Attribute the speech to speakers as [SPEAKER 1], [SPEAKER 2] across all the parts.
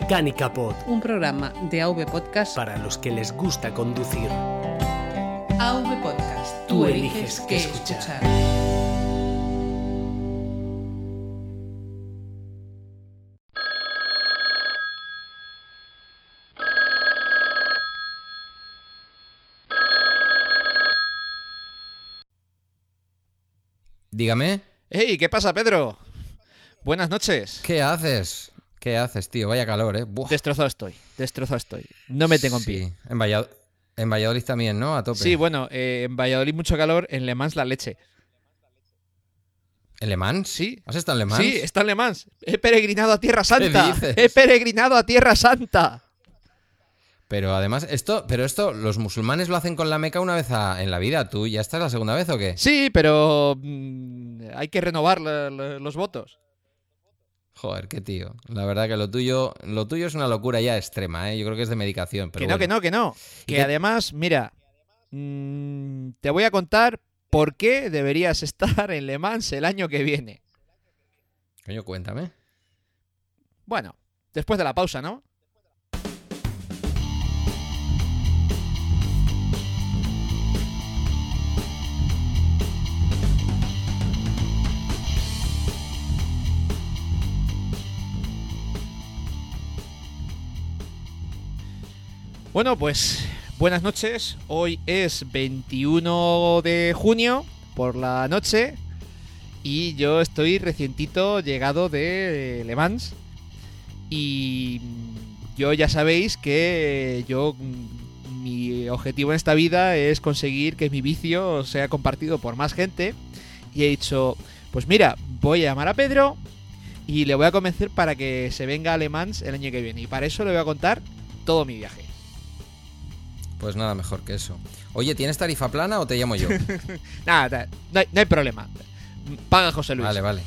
[SPEAKER 1] Mecánica Pod,
[SPEAKER 2] un programa de AV Podcast
[SPEAKER 1] para los que les gusta conducir.
[SPEAKER 2] AV Podcast.
[SPEAKER 1] Tú eliges qué escuchar.
[SPEAKER 3] Dígame,
[SPEAKER 4] ¡Hey! ¿Qué pasa, Pedro? Buenas noches.
[SPEAKER 3] ¿qué haces? ¿Qué haces, tío? Vaya calor, ¿eh? Buah.
[SPEAKER 4] Destrozado estoy, destrozado estoy. No me tengo en
[SPEAKER 3] Sí,
[SPEAKER 4] pie.
[SPEAKER 3] En, Vallad- en Valladolid también, ¿no? A tope.
[SPEAKER 4] Sí, bueno, eh, en Valladolid mucho calor, en Le Mans la leche.
[SPEAKER 3] ¿En Le Mans?
[SPEAKER 4] Sí.
[SPEAKER 3] ¿Has estado en Le Mans?
[SPEAKER 4] Sí, está en Le Mans. He peregrinado a Tierra Santa.
[SPEAKER 3] dices?
[SPEAKER 4] He peregrinado a Tierra Santa.
[SPEAKER 3] Pero además, esto, pero esto, los musulmanes lo hacen con la Meca una vez a- en la vida. ¿Tú ya estás la segunda vez o qué?
[SPEAKER 4] Sí, pero mm, hay que renovar la- la- los votos.
[SPEAKER 3] Joder, qué tío. La verdad que lo tuyo, lo tuyo es una locura ya extrema, ¿eh? Yo creo que es de medicación. Pero
[SPEAKER 4] que no, que no, que no.
[SPEAKER 3] ¿Y
[SPEAKER 4] Que además, mira, mm, te voy a contar por qué deberías estar en Le Mans el año que viene.
[SPEAKER 3] Coño, cuéntame.
[SPEAKER 4] Bueno, después de la pausa, ¿no? Bueno, pues buenas noches. Hoy es 21 de junio por la noche y yo estoy recientito llegado de Le Mans y yo ya sabéis que yo mi objetivo en esta vida es conseguir que mi vicio sea compartido por más gente y he dicho, pues mira, voy a llamar a Pedro y le voy a convencer para que se venga a Le Mans el año que viene y para eso le voy a contar todo mi viaje.
[SPEAKER 3] Pues nada mejor que eso. Oye, ¿tienes tarifa plana o te llamo yo?
[SPEAKER 4] Nada, no hay, no hay problema. Paga José Luis.
[SPEAKER 3] vale, vale.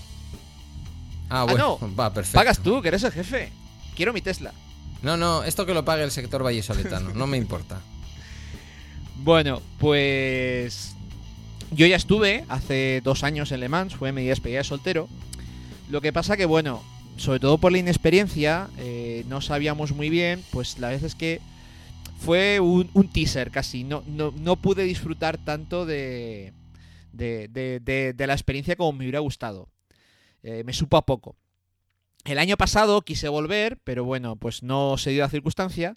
[SPEAKER 3] Ah, bueno,
[SPEAKER 4] no.
[SPEAKER 3] va, perfecto.
[SPEAKER 4] Pagas tú, que eres el jefe. Quiero mi Tesla.
[SPEAKER 3] No, no, esto que lo pague el sector vallesoletano, no me importa.
[SPEAKER 4] Bueno, pues yo ya estuve hace dos años en Le Mans, fue mi despedida de soltero. Lo que pasa que, bueno, sobre todo por la inexperiencia, eh, no sabíamos muy bien, pues la vez es que fue un, teaser casi. No, no, no pude disfrutar tanto de, de, de- de- de la experiencia como me hubiera gustado. Eh, me supo a poco. El año pasado quise volver, pero bueno, pues no se dio la circunstancia.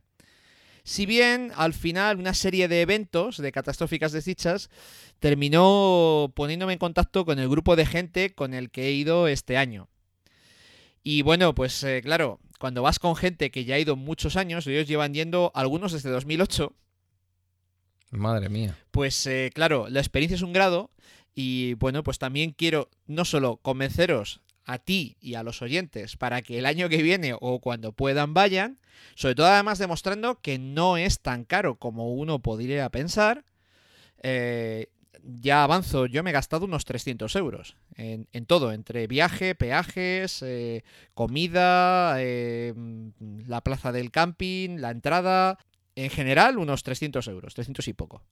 [SPEAKER 4] Si bien al final una serie de eventos de catastróficas desdichas terminó poniéndome en contacto con el grupo de gente con el que he ido este año. Y bueno, pues eh, claro, cuando vas con gente que ya ha ido muchos años, ellos llevan yendo algunos desde 2008,
[SPEAKER 3] Madre mía.
[SPEAKER 4] pues eh, claro, la experiencia es un grado y bueno, pues también quiero no solo convenceros a ti y a los oyentes para que el año que viene o cuando puedan vayan, sobre todo además demostrando que no es tan caro como uno podría pensar. Eh, ya avanzo, yo me he gastado unos 300 euros en, en todo, entre viaje, peajes, eh, comida, eh, la plaza del camping, la entrada, en general unos 300 euros, 300 y poco.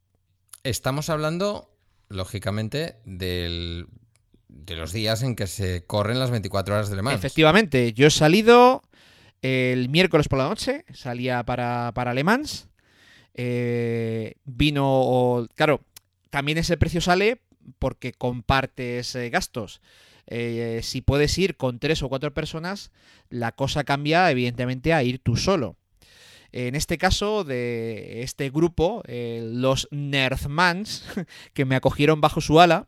[SPEAKER 3] Estamos hablando, lógicamente, del, de los días en que se corren las 24 horas de Le Mans.
[SPEAKER 4] Efectivamente, yo he salido el miércoles por la noche, salía para, para Le Mans. eh, vino, claro, también ese precio sale porque compartes gastos. Eh, si puedes ir con tres o cuatro personas, la cosa cambia evidentemente a ir tú solo. En este caso, de este grupo, eh, los Nerdmans, que me acogieron bajo su ala,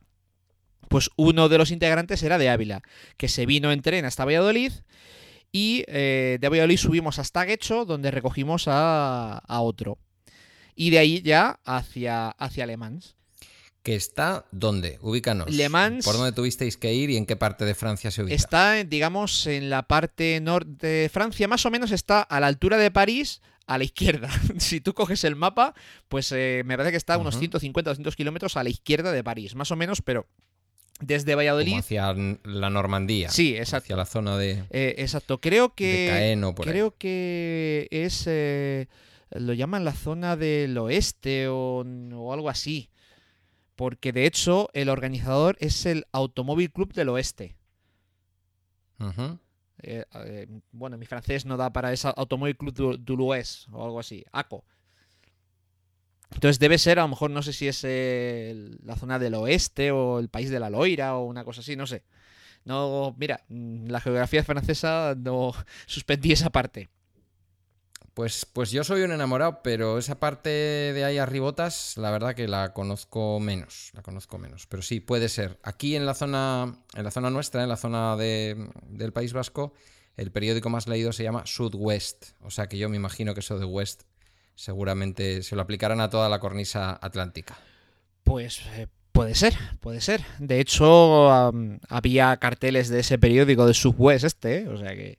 [SPEAKER 4] pues uno de los integrantes era de Ávila, que se vino en tren hasta Valladolid y eh, de Valladolid subimos hasta Guecho, donde recogimos a, otro. Y de ahí ya hacia, hacia Le Mans.
[SPEAKER 3] ¿Que está dónde? Ubícanos.
[SPEAKER 4] Le Mans-
[SPEAKER 3] ¿Por dónde tuvisteis que ir y en qué parte de Francia se ubica?
[SPEAKER 4] Está, digamos, en la parte norte de Francia, más o menos está a la altura de París, a la izquierda. si tú coges el mapa, pues eh, me parece que está a unos
[SPEAKER 3] Ujú.
[SPEAKER 4] 150 o 200 kilómetros a la izquierda de París, más o menos, pero desde
[SPEAKER 3] Como
[SPEAKER 4] Valladolid...
[SPEAKER 3] hacia la Normandía.
[SPEAKER 4] Sí, exacto.
[SPEAKER 3] Hacia la zona de,
[SPEAKER 4] Eh, exacto, creo
[SPEAKER 3] de
[SPEAKER 4] que...
[SPEAKER 3] Caen ahí.
[SPEAKER 4] Creo que es. eh, lo llaman la zona del oeste o, o algo así. Porque de hecho, el organizador es el Automóvil Club del Oeste. Eh, eh, bueno, mi francés no da para esa Automóvil Club du, du l'Ouest o algo así, ACO. Entonces debe ser, a lo mejor no sé si es eh, la zona del oeste o el país de la Loira o una cosa así, no sé. No, mira, mm, la geografía francesa no suspendí esa parte.
[SPEAKER 3] Pues, pues yo soy un enamorado, pero esa parte de ahí arribotas, la verdad que la conozco menos. La conozco menos. Pero sí, puede ser. Aquí en la zona, en la zona nuestra, en la zona de- del País Vasco, el periódico más leído se llama Sud-West. O sea que yo me imagino que eso de West seguramente se lo aplicarán a toda la cornisa atlántica.
[SPEAKER 4] Pues eh, puede ser, puede ser. De hecho, am, había carteles de ese periódico de Subwest este, ¿eh? o sea que...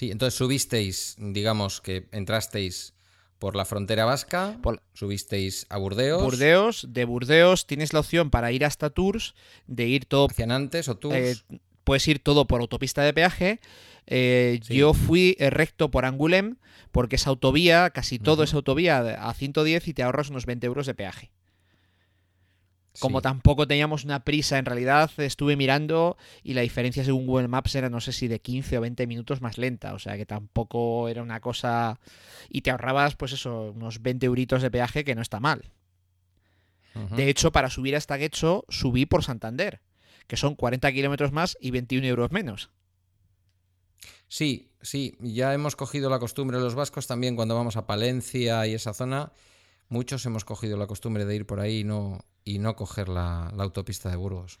[SPEAKER 3] Sí, entonces subisteis, digamos que entrasteis por la frontera vasca,
[SPEAKER 4] Por-
[SPEAKER 3] subisteis a Burdeos,
[SPEAKER 4] Burdeos, de Burdeos tienes la opción para ir hasta Tours, de ir todo
[SPEAKER 3] hacia Nantes o Tours.
[SPEAKER 4] Eh, puedes ir todo por autopista de peaje. Eh,
[SPEAKER 3] Sí.
[SPEAKER 4] Yo fui eh, recto por Angoulême porque es autovía, casi todo es autovía a 110 y te ahorras unos 20 euros de peaje. Como
[SPEAKER 3] Sí.
[SPEAKER 4] tampoco teníamos una prisa, en realidad estuve mirando y la diferencia según Google Maps era no sé si de 15 o 20 minutos más lenta, o sea que tampoco era una cosa... Y te ahorrabas pues eso, unos 20 euritos de peaje que no está mal. De hecho, para subir hasta Guecho subí por Santander, que son 40 kilómetros más y 21 euros menos.
[SPEAKER 3] Sí, sí, ya hemos cogido la costumbre los vascos también cuando vamos a Palencia y esa zona. Muchos hemos cogido la costumbre de ir por ahí y no, y no coger la, autopista de Burgos.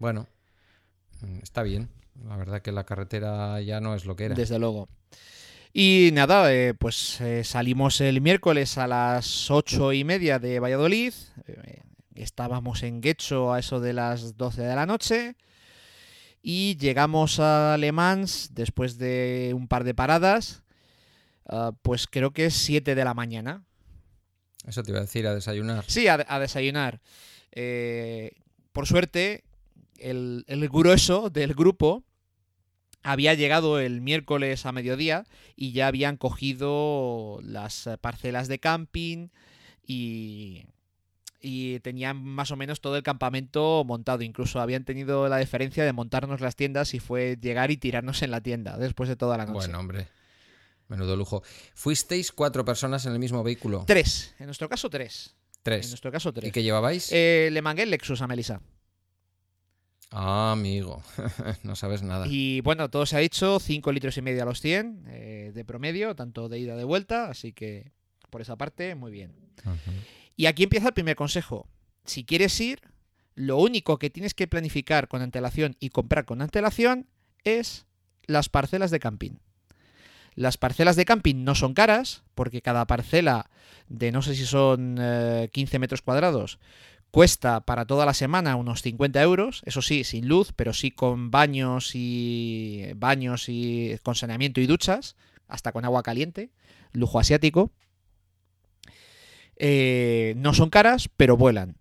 [SPEAKER 3] Bueno, mm, está bien. La verdad que la carretera ya no es lo que era.
[SPEAKER 4] Desde luego. Y nada, eh, pues eh, salimos el miércoles a las ocho y media de Valladolid. eh, estábamos en Guecho a eso de las 12 de la noche. Y llegamos a Le Mans después de un par de paradas. ah, pues creo que es 7 de la mañana.
[SPEAKER 3] Eso te iba a decir, a desayunar.
[SPEAKER 4] Sí, a, a desayunar. Eh, por suerte, el, el grueso del grupo había llegado el miércoles a mediodía y ya habían cogido las parcelas de camping y, y tenían más o menos todo el campamento montado. Incluso habían tenido la deferencia de montarnos las tiendas y fue llegar y tirarnos en la tienda después de toda la noche.
[SPEAKER 3] Bueno, hombre. Menudo lujo. ¿Fuisteis cuatro personas en el mismo vehículo?
[SPEAKER 4] Tres, en nuestro caso tres. En
[SPEAKER 3] Tres.
[SPEAKER 4] nuestro caso
[SPEAKER 3] ¿Y
[SPEAKER 4] tres.
[SPEAKER 3] qué llevabais?
[SPEAKER 4] Eh, le mangué el Lexus a Melissa.
[SPEAKER 3] Ah, amigo. no sabes nada.
[SPEAKER 4] Y bueno, todo se ha dicho, 5 litros y medio a los 100 eh, de promedio, tanto de ida de vuelta, así que por esa parte, muy bien. Y aquí empieza el primer consejo. Si quieres ir, lo único que tienes que planificar con antelación y comprar con antelación es las parcelas de camping. Las parcelas de camping no son caras, porque cada parcela de no sé si son eh, 15 metros cuadrados cuesta para toda la semana unos 50 euros, eso sí, sin luz, pero sí con baños y baños y con saneamiento y duchas, hasta con agua caliente, lujo asiático. Eh, no son caras, pero vuelan.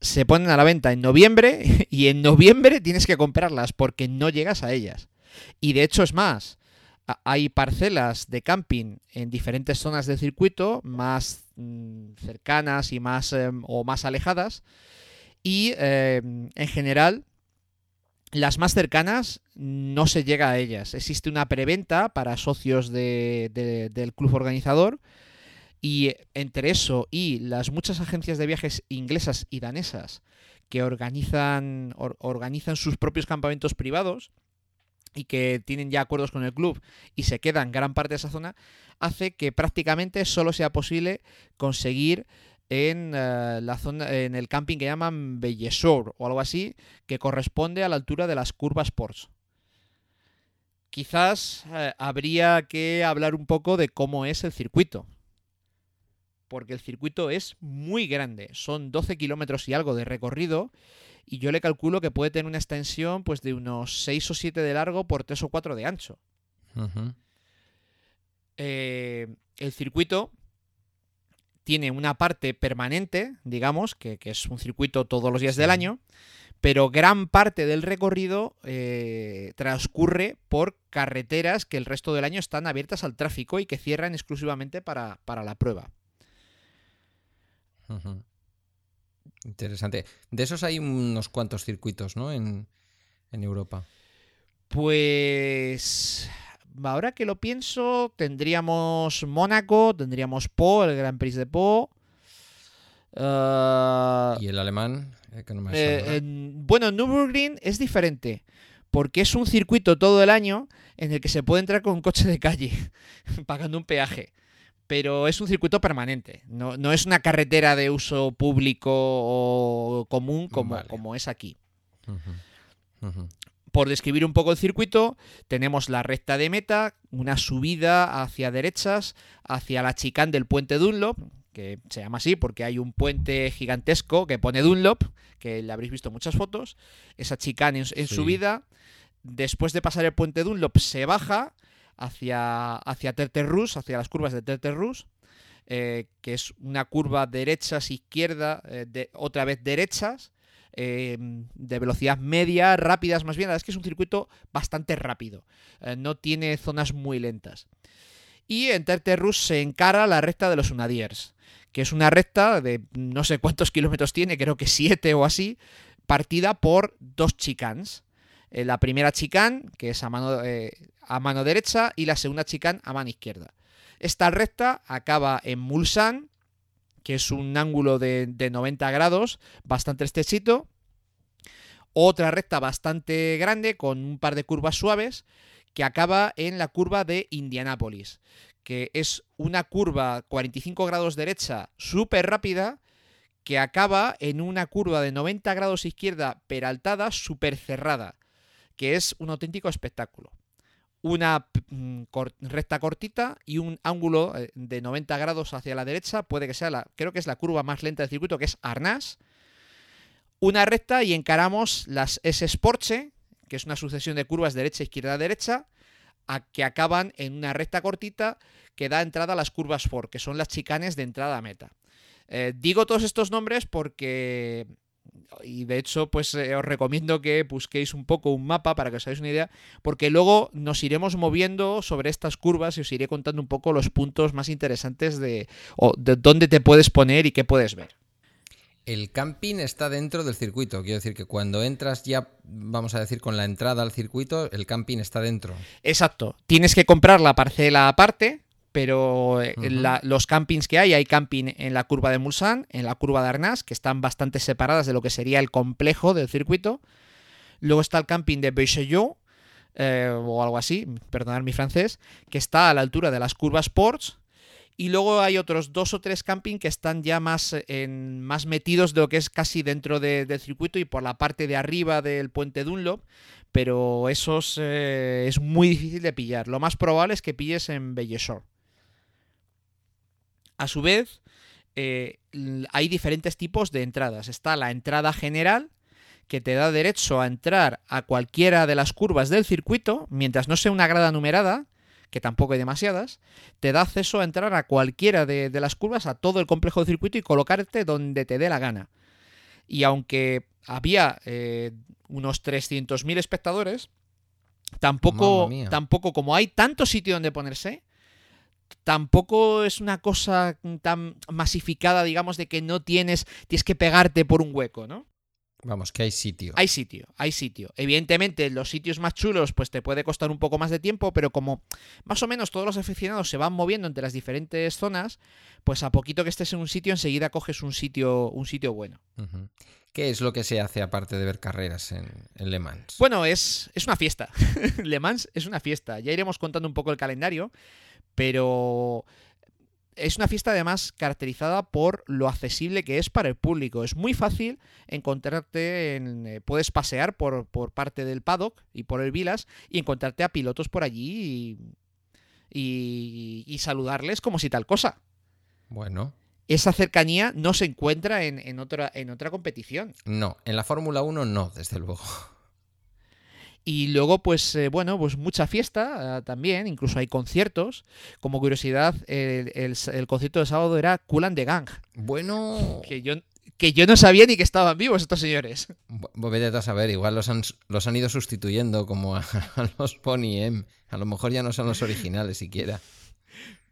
[SPEAKER 4] Se ponen a la venta en noviembre y en noviembre tienes que comprarlas porque no llegas a ellas. Y de hecho es más, hay parcelas de camping en diferentes zonas del circuito, más mm, cercanas y más eh, o más alejadas. Y eh, en general, las más cercanas no se llega a ellas. Existe una preventa para socios de- de- del club organizador. Y entre eso y las muchas agencias de viajes inglesas y danesas que organizan, or- organizan sus propios campamentos privados y que tienen ya acuerdos con el club y se quedan gran parte de esa zona, hace que prácticamente solo sea posible conseguir en eh, la zona en el camping que llaman Bellesor o algo así, que corresponde a la altura de las curvas Sports. Quizás eh, habría que hablar un poco de cómo es el circuito. Porque el circuito es muy grande. Son 12 kilómetros y algo de recorrido. Y yo le calculo que puede tener una extensión pues, de unos 6 o 7 de largo por 3 o 4 de ancho. Eh, el circuito tiene una parte permanente, digamos, que, que es un circuito todos los días del año, pero gran parte del recorrido eh, transcurre por carreteras que el resto del año están abiertas al tráfico y que cierran exclusivamente para, para la prueba.
[SPEAKER 3] Ujú. Interesante. De esos hay unos cuantos circuitos, ¿no? En, en Europa.
[SPEAKER 4] Pues ahora que lo pienso, tendríamos Mónaco, tendríamos Po, el Gran Prix de Po. Uh,
[SPEAKER 3] ¿Y el alemán? Eh, que no me
[SPEAKER 4] eh, en- bueno, Nürburgring es diferente, porque es un circuito todo el año en el que se puede entrar con un coche de calle, pagando un peaje. Pero es un circuito permanente, no, no es una carretera de uso público o común como,
[SPEAKER 3] Vale.
[SPEAKER 4] como es aquí. Por describir un poco el circuito, tenemos la recta de meta, una subida hacia derechas, hacia la chicane del puente Dunlop, que se llama así porque hay un puente gigantesco que pone Dunlop, que le habréis visto en muchas fotos. Esa chicane en, en
[SPEAKER 3] Sí.
[SPEAKER 4] subida, después de pasar el puente Dunlop, se baja hacia, hacia Terterrus, hacia las curvas de Terterrus, eh, que es una curva derechas, izquierda, eh, otra vez derechas, eh, de velocidad media, rápidas más bien. Es que es un circuito bastante rápido. no tiene zonas muy lentas. Y en Terterrus se encara la recta de los Unadiers, que es una recta de no sé cuántos kilómetros tiene, creo que siete o así, partida por dos chicanes. Eh, la primera chicane, que es a mano, eh, a mano derecha, y la segunda chicane a mano izquierda. Esta recta acaba en Mulsanne, que es un ángulo de, de 90 grados, bastante estrechito. Otra recta bastante grande, con un par de curvas suaves, que acaba en la curva de Indianápolis, que es una curva 45 grados derecha súper rápida, que acaba en una curva de 90 grados izquierda peraltada súper cerrada, que es un auténtico espectáculo. Una mm, recta cortita y un ángulo eh, de 90 grados hacia la derecha, puede que sea la, creo que es la curva más lenta del circuito, que es Arnás. Una recta y encaramos las S Sportse, que es una sucesión de curvas derecha, izquierda, derecha, a- que acaban en una recta cortita que da entrada a las curvas Ford, que son las chicanes de entrada a meta. Eh, digo todos estos nombres porque, y de hecho, pues eh, os recomiendo que busquéis un poco un mapa para que os hagáis una idea, porque luego nos iremos moviendo sobre estas curvas y os iré contando un poco los puntos más interesantes de, o de dónde te puedes poner y qué puedes ver.
[SPEAKER 3] El camping está dentro del circuito. Quiero decir que cuando entras ya, vamos a decir, con la entrada al circuito, el camping está dentro.
[SPEAKER 4] Exacto. Tienes que comprar la parcela aparte, pero eh, la- los campings que hay, hay camping en la curva de Mulsanne, en la curva de Arnás, que están bastante separadas de lo que sería el complejo del circuito. Luego está el camping de Beaucheyot, eh, o algo así, perdonad mi francés, que está a la altura de las curvas Sports. Y luego hay otros dos o tres camping que están ya más, en, más metidos de lo que es casi dentro de- del circuito y por la parte de arriba del puente Dunlop, pero esos eh, es muy difícil de pillar. Lo más probable es que pilles en Bellesor. A su vez, eh, hay diferentes tipos de entradas. Está la entrada general, que te da derecho a entrar a cualquiera de las curvas del circuito, mientras no sea una grada numerada, que tampoco hay demasiadas, te da acceso a entrar a cualquiera de, de las curvas, a todo el complejo del circuito y colocarte donde te dé la gana. Y aunque había eh, unos 300.000 espectadores, tampoco, tampoco como hay tanto sitio donde ponerse, tampoco es una cosa tan masificada, digamos, de que no tienes, tienes que pegarte por un hueco, ¿no?
[SPEAKER 3] Vamos, que hay sitio.
[SPEAKER 4] Hay sitio, hay sitio. Evidentemente, los sitios más chulos, pues te puede costar un poco más de tiempo, pero como más o menos todos los aficionados se van moviendo entre las diferentes zonas, pues a poquito que estés en un sitio, enseguida coges un sitio, un sitio bueno.
[SPEAKER 3] ¿Qué es lo que se hace aparte de ver carreras en, en Le Mans?
[SPEAKER 4] Bueno, es, es una fiesta. Le Mans es una fiesta. Ya iremos contando un poco el calendario, pero es una fiesta además caracterizada por lo accesible que es para el público. Es muy fácil encontrarte, en, eh, puedes pasear por, por parte del paddock y por el Vilas y encontrarte a pilotos por allí y, y- y saludarles como si tal cosa.
[SPEAKER 3] Bueno,
[SPEAKER 4] Esa cercanía no se encuentra en, en otra, en otra competición.
[SPEAKER 3] no. En la Fórmula 1 no, desde luego.
[SPEAKER 4] Y luego, pues eh, bueno, pues mucha fiesta ah, también, incluso hay conciertos. Como curiosidad, el, el- el concierto de sábado era Kulan de Gang,
[SPEAKER 3] Bueno,
[SPEAKER 4] que yo, que yo no sabía ni que estaban vivos estos señores.
[SPEAKER 3] bu- vete a saber, igual los han, los han ido sustituyendo como a, a los Pony M. A lo mejor ya no son los originales siquiera.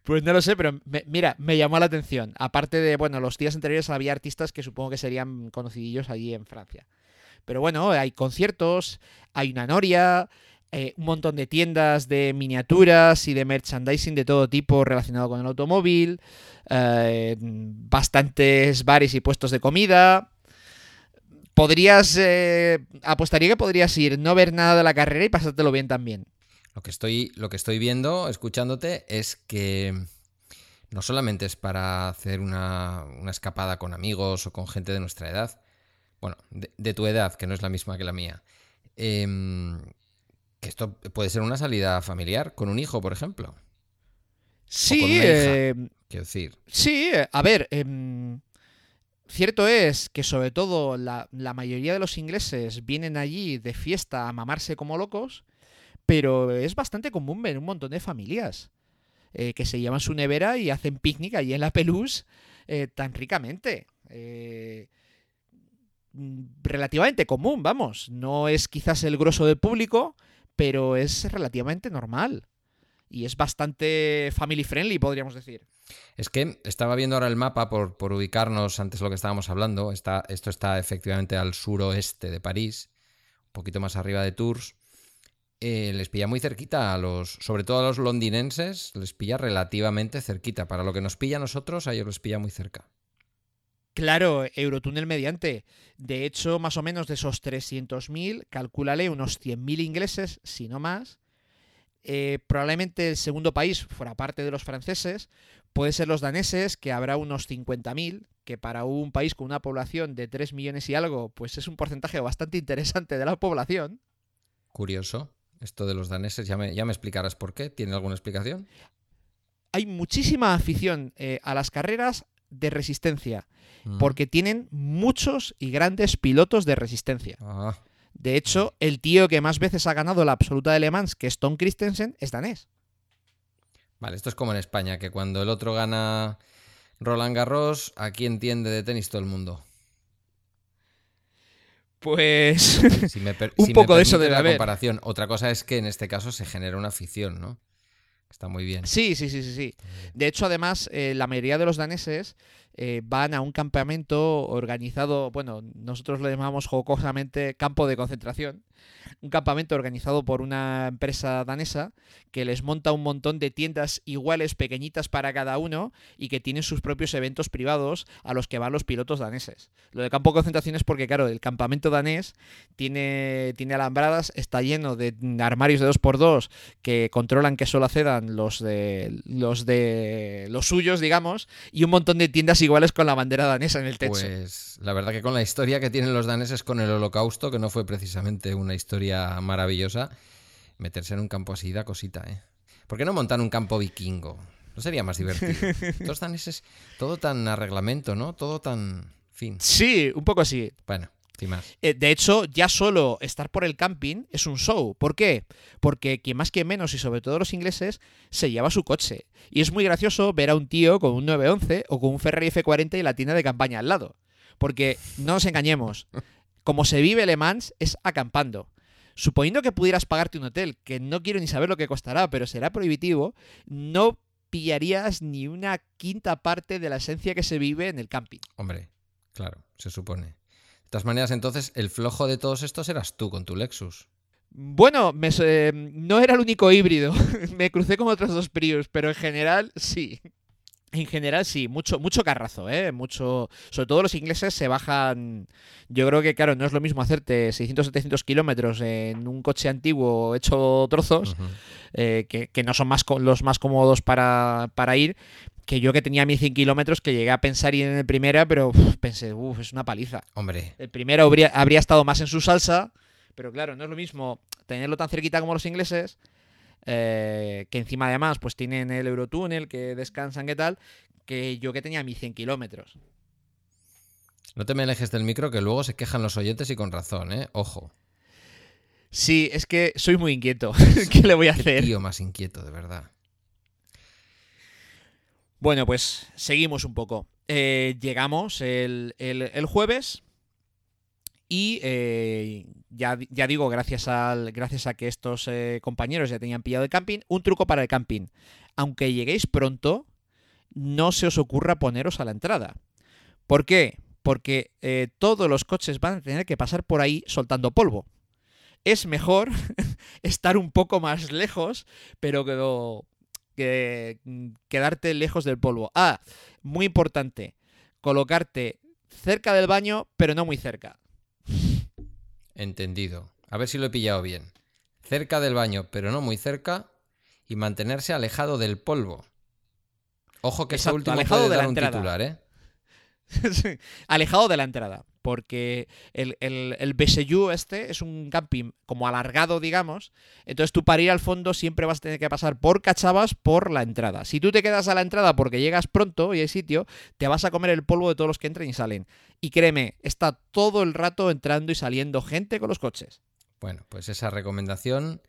[SPEAKER 4] Pues no lo sé, pero me- mira, me llamó la atención. Aparte de, bueno, los días anteriores había artistas que supongo que serían conocidillos allí en Francia. Pero bueno, hay conciertos, hay una noria, eh, un montón de tiendas de miniaturas y de merchandising de todo tipo relacionado con el automóvil, eh, bastantes bares y puestos de comida. Podrías, eh, apostaría que podrías ir, no ver nada de la carrera y pasártelo bien también.
[SPEAKER 3] Lo que estoy, lo que estoy viendo, escuchándote, es que no solamente es para hacer una, una escapada con amigos o con gente de nuestra edad, bueno, de, de tu edad, que no es la misma que la mía, em, que esto puede ser una salida familiar con un hijo, por ejemplo. con
[SPEAKER 4] Sí,
[SPEAKER 3] hija.
[SPEAKER 4] eh,
[SPEAKER 3] Quiero decir,
[SPEAKER 4] sí, eh, a ver, em, cierto es que sobre todo la, la mayoría de los ingleses vienen allí de fiesta a mamarse como locos, pero es bastante común ver un montón de familias eh, que se llevan su nevera y hacen picnic allí en la Pelús eh, tan ricamente. Eh, relativamente común, vamos. No es quizás el grosso del público, pero es relativamente normal. Y es bastante family friendly, podríamos decir.
[SPEAKER 3] es que estaba viendo ahora el mapa por, por ubicarnos antes de lo que estábamos hablando. Está, esto está efectivamente al suroeste de París, un poquito más arriba de Tours. Eh, les pilla muy cerquita a los, sobre todo a los londinenses, les pilla relativamente cerquita. Para lo que nos pilla a nosotros, a ellos les pilla muy cerca.
[SPEAKER 4] Claro, Eurotúnel mediante. De hecho, más o menos de esos 300.000, calcúlale unos 100.000 ingleses, si no más. Eh, probablemente el segundo país, fuera parte de los franceses, puede ser los daneses, que habrá unos 50.000, que para un país con una población de 3 millones y algo, pues es un porcentaje bastante interesante de la población.
[SPEAKER 3] Curioso. Esto de los daneses, ya me, ya me explicarás por qué. ¿Tiene alguna explicación?
[SPEAKER 4] Hay muchísima afición eh, a las carreras de resistencia,
[SPEAKER 3] Mm.
[SPEAKER 4] porque tienen muchos y grandes pilotos de resistencia.
[SPEAKER 3] Ah,
[SPEAKER 4] De hecho, el tío que más veces ha ganado la absoluta de Le Mans, que es Tom Christensen, es danés.
[SPEAKER 3] Vale, esto es como en España, que cuando el otro gana Roland Garros, aquí entiende de tenis todo el mundo.
[SPEAKER 4] Pues
[SPEAKER 3] Si me
[SPEAKER 4] Un
[SPEAKER 3] si me
[SPEAKER 4] poco de eso debe
[SPEAKER 3] la comparación. Otra cosa es que en este caso se genera una afición, ¿no? Está muy bien.
[SPEAKER 4] sí, sí, sí, sí, sí. De hecho, además, eh, la mayoría de los daneses eh, van a un campamento organizado, bueno, nosotros lo llamamos jocosamente campo de concentración, un campamento organizado por una empresa danesa que les monta un montón de tiendas iguales, pequeñitas para cada uno y que tienen sus propios eventos privados a los que van los pilotos daneses. Lo de campo de concentración es porque, claro, el campamento danés tiene, tiene alambradas, está lleno de armarios de 2x2 que controlan que solo accedan los de los de los suyos, digamos, y un montón de tiendas iguales con la bandera danesa en el techo.
[SPEAKER 3] Pues la verdad que con la historia que tienen los daneses con el holocausto, que no fue precisamente una historia maravillosa, meterse en un campo así da cosita, ¿eh? ¿Por qué no montar un campo vikingo? ¿No sería más divertido? Los daneses, todo tan a reglamento, ¿no? Todo tan... fin.
[SPEAKER 4] Sí, un poco así.
[SPEAKER 3] Bueno, sin más.
[SPEAKER 4] Eh, de hecho, ya solo estar por el camping es un show. ¿Por qué? Porque quien más que menos, y sobre todo los ingleses, se lleva su coche. Y es muy gracioso ver a un tío con un 911 o con un Ferrari F40 y la tienda de campaña al lado. Porque, no nos engañemos, como se vive Le Mans es acampando. Suponiendo que pudieras pagarte un hotel, que no quiero ni saber lo que costará, pero será prohibitivo, no pillarías ni una quinta parte de la esencia que se vive en el camping.
[SPEAKER 3] Hombre, claro, se supone. De todas maneras, entonces, el flojo de todos estos eras tú con tu Lexus.
[SPEAKER 4] Bueno, me eh, no era el único híbrido. me crucé con otros dos Prius, pero en general sí. En general sí, mucho, mucho carrazo, ¿eh? Mucho. Sobre todo los ingleses se bajan. Yo creo que, claro, no es lo mismo hacerte 600-700 kilómetros en un coche antiguo hecho trozos, eh, que, que no son más los más cómodos para, para ir, que yo que tenía 1100 kilómetros, que llegué a pensar ir en el primera, pero uf, pensé, uff, es una paliza.
[SPEAKER 3] Hombre,
[SPEAKER 4] El primero habría, habría estado más en su salsa, pero claro, no es lo mismo tenerlo tan cerquita como los ingleses, eh, que encima además pues tienen el Eurotúnel, que descansan, que tal, que yo que tenía mis 100 kilómetros.
[SPEAKER 3] no te me alejes del micro que luego se quejan los oyentes y con razón, ¿eh? Ojo.
[SPEAKER 4] Sí, es que soy muy inquieto. ¿Qué le voy a hacer?
[SPEAKER 3] tío más inquieto, de verdad.
[SPEAKER 4] Bueno, pues seguimos un poco. Eh, llegamos el, el- el jueves y eh, ya, di- ya digo, gracias, al, gracias a que estos eh, compañeros ya tenían pillado el camping, un truco para el camping. Aunque lleguéis pronto, no se os ocurra poneros a la entrada. ¿Por qué? Porque eh, todos los coches van a tener que pasar por ahí soltando polvo. es mejor estar un poco más lejos, pero que quedarte lejos del polvo. Ah, muy importante, colocarte cerca del baño, pero no muy cerca.
[SPEAKER 3] Entendido. A ver si lo he pillado bien. Cerca del baño, pero no muy cerca, y mantenerse alejado del polvo. Ojo que último
[SPEAKER 4] alejado
[SPEAKER 3] puede
[SPEAKER 4] de
[SPEAKER 3] dar
[SPEAKER 4] la
[SPEAKER 3] un
[SPEAKER 4] entrada.
[SPEAKER 3] titular, ¿eh?
[SPEAKER 4] Sí, alejado de la entrada. Porque el, el, el este es un camping como alargado, digamos. Entonces tú para ir al fondo siempre vas a tener que pasar por cachavas por la entrada. Si tú te quedas a la entrada porque llegas pronto y hay sitio, te vas a comer el polvo de todos los que entran y salen. Y créeme, está todo el rato entrando y saliendo gente con los coches.
[SPEAKER 3] Bueno, pues esa recomendación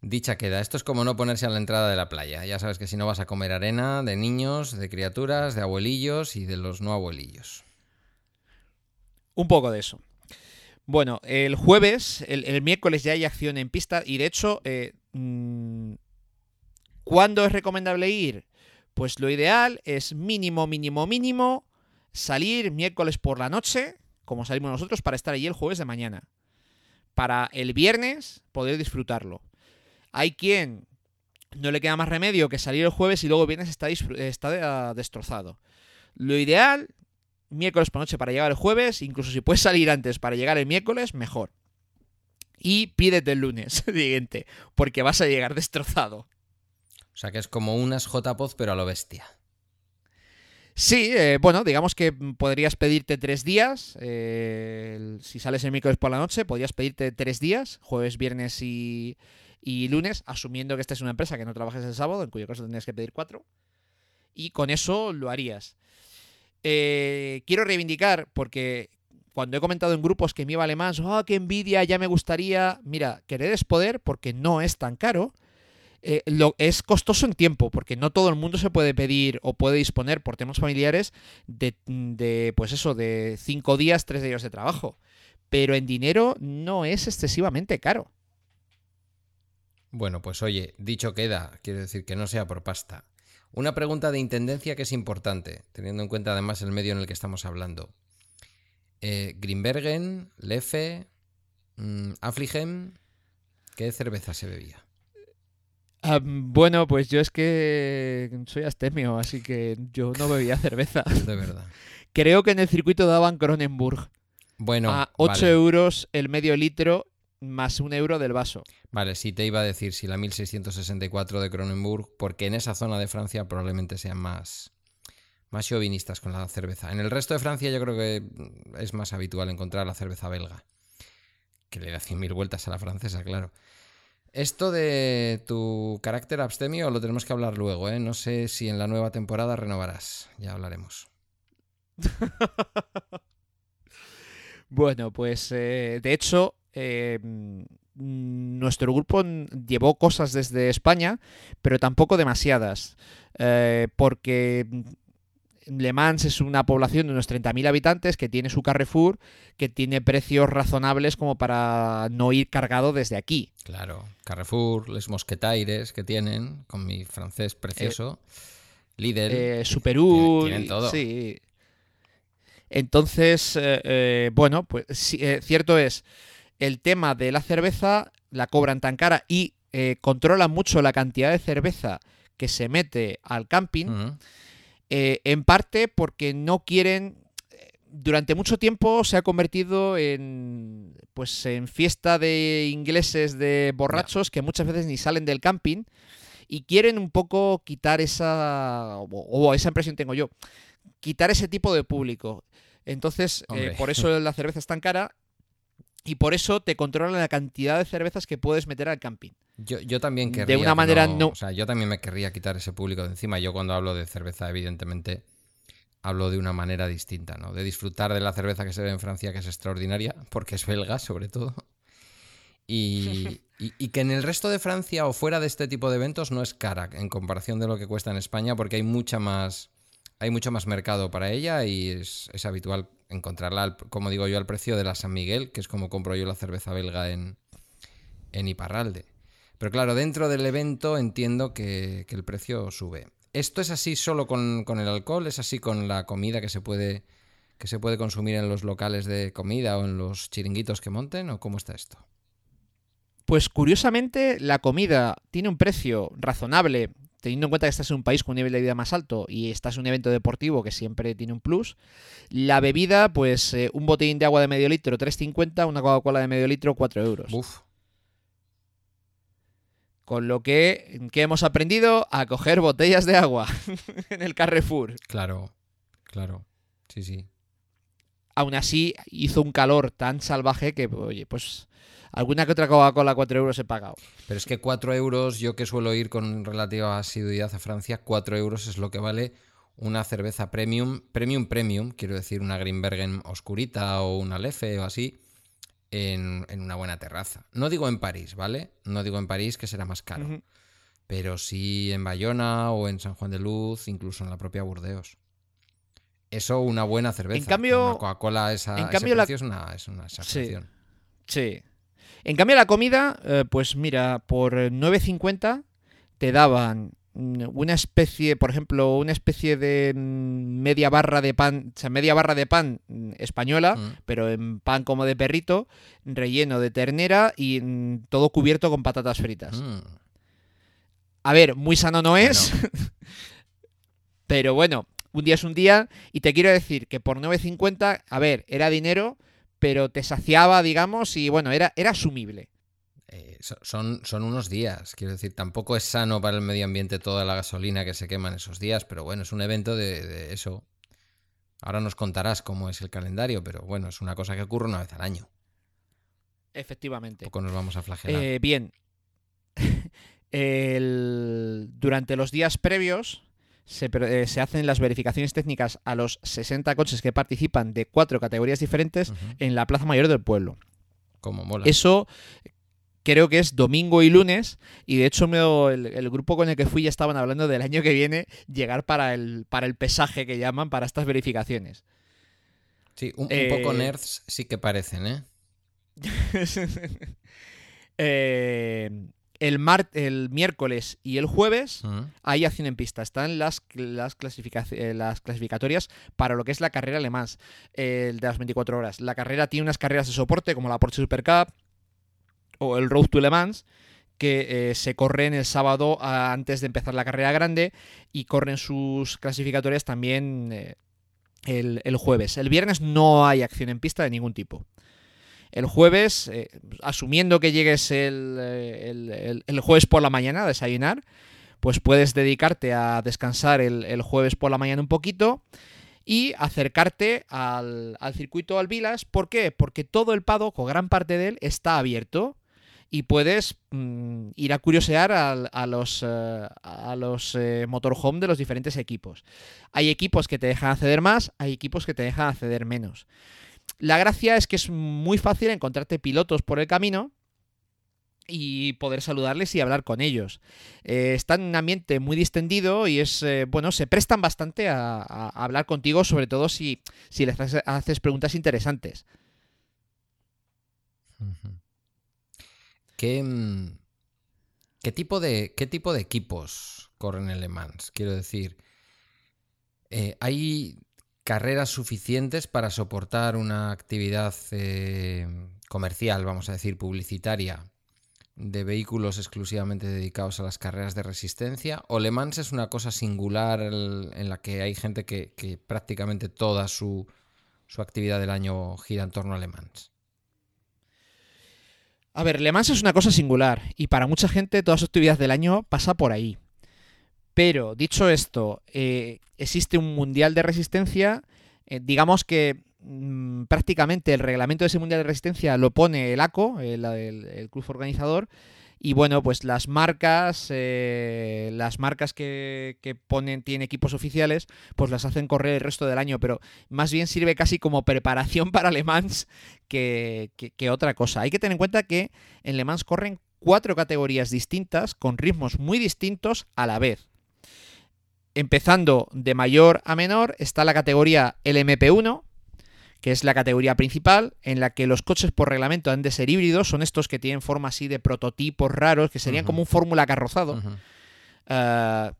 [SPEAKER 3] dicha queda. Esto es como no ponerse a la entrada de la playa. Ya sabes que si no vas a comer arena de niños, de criaturas, de abuelillos y de los no abuelillos.
[SPEAKER 4] Un poco de eso. Bueno, el jueves, el, miércoles ya hay acción en pista y de hecho, eh, mm, ¿cuándo es recomendable ir? Pues lo ideal es mínimo, mínimo, mínimo salir miércoles por la noche, como salimos nosotros, para estar allí el jueves de mañana. Para el viernes poder disfrutarlo. Hay quien no le queda más remedio que salir el jueves y luego el viernes está, está eh, destrozado. Lo ideal, miércoles por noche para llegar el jueves, incluso si puedes salir antes para llegar el miércoles, mejor. Y pídete el lunes siguiente, porque vas a llegar destrozado.
[SPEAKER 3] O sea que es como unas JPOZ pero a lo bestia.
[SPEAKER 4] Sí, eh, bueno, digamos que podrías pedirte tres días. eh, si sales el miércoles por la noche, podrías pedirte tres días, jueves, viernes y, y lunes, asumiendo que esta es una empresa que no trabajes el sábado, en cuyo caso tendrías que pedir cuatro. Y con eso lo harías. Eh, quiero reivindicar, porque cuando he comentado en grupos que me iba alemán, ¡ah, qué envidia! Ya me gustaría. Mira, querer es poder porque no es tan caro. Eh, lo, es costoso en tiempo, porque no todo el mundo se puede pedir o puede disponer por temas familiares de, de, pues eso, de cinco días, tres días de trabajo. Pero en dinero no es excesivamente caro.
[SPEAKER 3] Bueno, pues oye, dicho queda, quiero decir que no sea por pasta. Una pregunta de intendencia que es importante, teniendo en cuenta además el medio en el que estamos hablando. Eh, Grimbergen, Lefe, mm, Affligem, ¿qué cerveza se bebía?
[SPEAKER 4] Ah, bueno, pues yo es que soy astemio, así que yo no bebía cerveza.
[SPEAKER 3] De verdad.
[SPEAKER 4] Creo que en el circuito daban Kronenburg
[SPEAKER 3] Bueno,
[SPEAKER 4] a 8
[SPEAKER 3] vale,
[SPEAKER 4] euros el medio litro más un euro del vaso.
[SPEAKER 3] vale, sí te iba a decir si la 1664 de Cronenburg, porque en esa zona de Francia probablemente sean más, más chauvinistas con la cerveza. En el resto de Francia yo creo que es más habitual encontrar la cerveza belga, que le da 100.000 vueltas a la francesa, claro. Esto de tu carácter abstemio lo tenemos que hablar luego, ¿eh? No sé si en la nueva temporada renovarás, ya hablaremos.
[SPEAKER 4] Bueno, pues eh, de hecho, eh, mm, nuestro grupo llevó cosas desde España, pero tampoco demasiadas, eh, porque Le Mans es una población de unos 30.000 habitantes que tiene su Carrefour, que tiene precios razonables como para no ir cargado desde aquí.
[SPEAKER 3] Claro, Carrefour, Les Mosquetaires que tienen, con mi francés precioso, Lidl.
[SPEAKER 4] Eh, Superú,
[SPEAKER 3] tienen todo.
[SPEAKER 4] sí. Entonces, eh, eh, bueno, pues sí, eh, cierto es, el tema de la cerveza la cobran tan cara y eh, controlan mucho la cantidad de cerveza que se mete al camping, eh, en parte porque no quieren. eh, Durante mucho tiempo se ha convertido en pues en fiesta de ingleses de borrachos que muchas veces ni salen del camping y quieren un poco quitar esa o, o esa impresión tengo yo, quitar ese tipo de público. Entonces, eh, por eso la cerveza es tan cara y por eso te controlan la cantidad de cervezas que puedes meter al camping.
[SPEAKER 3] Yo, yo también
[SPEAKER 4] De
[SPEAKER 3] querría.
[SPEAKER 4] una
[SPEAKER 3] que
[SPEAKER 4] manera no-
[SPEAKER 3] O sea, yo también me querría quitar ese público de encima. Yo cuando hablo de cerveza, evidentemente, hablo de una manera distinta, ¿no? De disfrutar de la cerveza que se ve en Francia, que es extraordinaria, porque es belga, sobre todo. Y, y- y que en el resto de Francia o fuera de este tipo de eventos no es cara en comparación de lo que cuesta en España, porque hay mucha más. Hay mucho más mercado para ella y es, es habitual encontrarla, al- como digo yo, al precio de la San Miguel, que es como compro yo la cerveza belga en, en Iparralde. Pero claro, dentro del evento entiendo que, que el precio sube. ¿Esto es así solo con, con el alcohol? ¿Es así con la comida que se puede que se puede consumir en los locales de comida o en los chiringuitos que monten? ¿O cómo está esto?
[SPEAKER 4] Pues curiosamente la comida tiene un precio razonable, teniendo en cuenta que estás en un país con un nivel de vida más alto y estás en un evento deportivo que siempre tiene un plus. La bebida, pues eh, un botellín de agua de medio litro 3,50, una Coca-Cola de medio litro 4 euros.
[SPEAKER 3] Uf,
[SPEAKER 4] Con lo que, ¿qué hemos aprendido? A coger botellas de agua en el Carrefour.
[SPEAKER 3] claro, claro. Sí, sí.
[SPEAKER 4] Aún así, hizo un calor tan salvaje que, oye, pues alguna que otra Coca-Cola 4 euros he pagado.
[SPEAKER 3] Pero es que 4 euros, yo que suelo ir con relativa asiduidad a Francia, 4 euros es lo que vale una cerveza premium, premium premium, quiero decir una Greenbergen oscurita o una Lefe o así, en, en una buena terraza. No digo en París, ¿vale? No digo en París que será más caro, pero sí en Bayona o en San Juan de Luz, incluso en la propia Burdeos. Eso, una buena cerveza.
[SPEAKER 4] En cambio-
[SPEAKER 3] Una Coca-Cola esa,
[SPEAKER 4] en
[SPEAKER 3] ese
[SPEAKER 4] cambio la-
[SPEAKER 3] es una, es una exageración.
[SPEAKER 4] Sí. En cambio, la comida, eh, pues mira, por 9.50 te daban mm, una especie, por ejemplo, una especie de mm, media barra de pan, o sea, media barra de pan mm, española,
[SPEAKER 3] Mm.
[SPEAKER 4] pero en pan como de perrito, relleno de ternera y mm, todo cubierto con patatas fritas.
[SPEAKER 3] Mm.
[SPEAKER 4] A ver, muy sano no es, pero bueno, un día es un día y te quiero decir que por 9.50, a ver, era dinero, pero te saciaba, digamos, y bueno, era, era asumible.
[SPEAKER 3] Eh, so- son, son unos días, quiero decir, tampoco es sano para el medio ambiente toda la gasolina que se quema en esos días, pero bueno, es un evento de, de eso. Ahora nos contarás cómo es el calendario, pero bueno, es una cosa que ocurre una vez al año.
[SPEAKER 4] Efectivamente.
[SPEAKER 3] Poco nos vamos a flagelar.
[SPEAKER 4] Eh, bien. El- Durante los días previos se, eh, se hacen las verificaciones técnicas a los 60 coches que participan de cuatro categorías diferentes en la Plaza Mayor del pueblo.
[SPEAKER 3] Como mola.
[SPEAKER 4] Eso creo que es domingo y lunes y de hecho me- el, el grupo con el que fui ya estaban hablando del año que viene llegar para el, para el pesaje que llaman para estas verificaciones.
[SPEAKER 3] Sí, un, un
[SPEAKER 4] eh,
[SPEAKER 3] poco nerds sí que parecen, ¿eh?
[SPEAKER 4] Eh, el, mar- el miércoles y el jueves hay acción en pista. Están las, las, eh, las clasificatorias para lo que es la carrera alemán el de las 24 horas. La carrera tiene unas carreras de soporte como la Porsche Super Cup o el Road to Le Mans que eh, se corren el sábado a- antes de empezar la carrera grande y corren sus clasificatorias también eh, el, el jueves. El viernes no hay acción en pista de ningún tipo. El jueves, eh, asumiendo que llegues el, eh, el- el- el jueves por la mañana a desayunar, pues puedes dedicarte a descansar el, jueves por la mañana un poquito y acercarte al, al circuito Alvilas. ¿Por qué? Porque todo el paddock, o gran parte de él, está abierto y puedes mm, ir a curiosear a, los, eh, a los motorhome de los diferentes equipos. Hay equipos que te dejan acceder más, hay equipos que te dejan acceder menos. La gracia es que es muy fácil encontrarte pilotos por el camino y poder saludarles y hablar con ellos. Eh, están en un ambiente muy distendido y es, eh, bueno, se prestan bastante a, hablar contigo, sobre todo si, si les haces, preguntas interesantes.
[SPEAKER 3] ¿Qué, mm, qué tipo de, ¿Qué tipo de equipos corren en Le Mans? Quiero decir, eh, ¿hay carreras suficientes para soportar una actividad eh, comercial, vamos a decir, publicitaria, de vehículos exclusivamente dedicados a las carreras de resistencia? ¿O Le Mans es una cosa singular en la que hay gente que, que prácticamente toda su, su actividad del año gira en torno a Le Mans?
[SPEAKER 4] A ver, Le Mans es una cosa singular y para mucha gente toda su actividad del año pasa por ahí. Pero, dicho esto, eh, existe un mundial de resistencia. eh, digamos que mm, prácticamente el reglamento de ese mundial de resistencia lo pone el ACO, el, club organizador. Y bueno, pues las marcas, eh, las marcas que, ponen, tienen equipos oficiales, pues las hacen correr el resto del año. Pero más bien sirve casi como preparación para Le Mans que- que otra cosa. Hay que tener en cuenta que en Le Mans corren cuatro categorías distintas con ritmos muy distintos a la vez. Empezando de mayor a menor está la categoría LMP1, que es la categoría principal, en la que los coches por reglamento han de ser híbridos, son estos que tienen forma así de prototipos raros, que serían como un fórmula carrozado. Ah,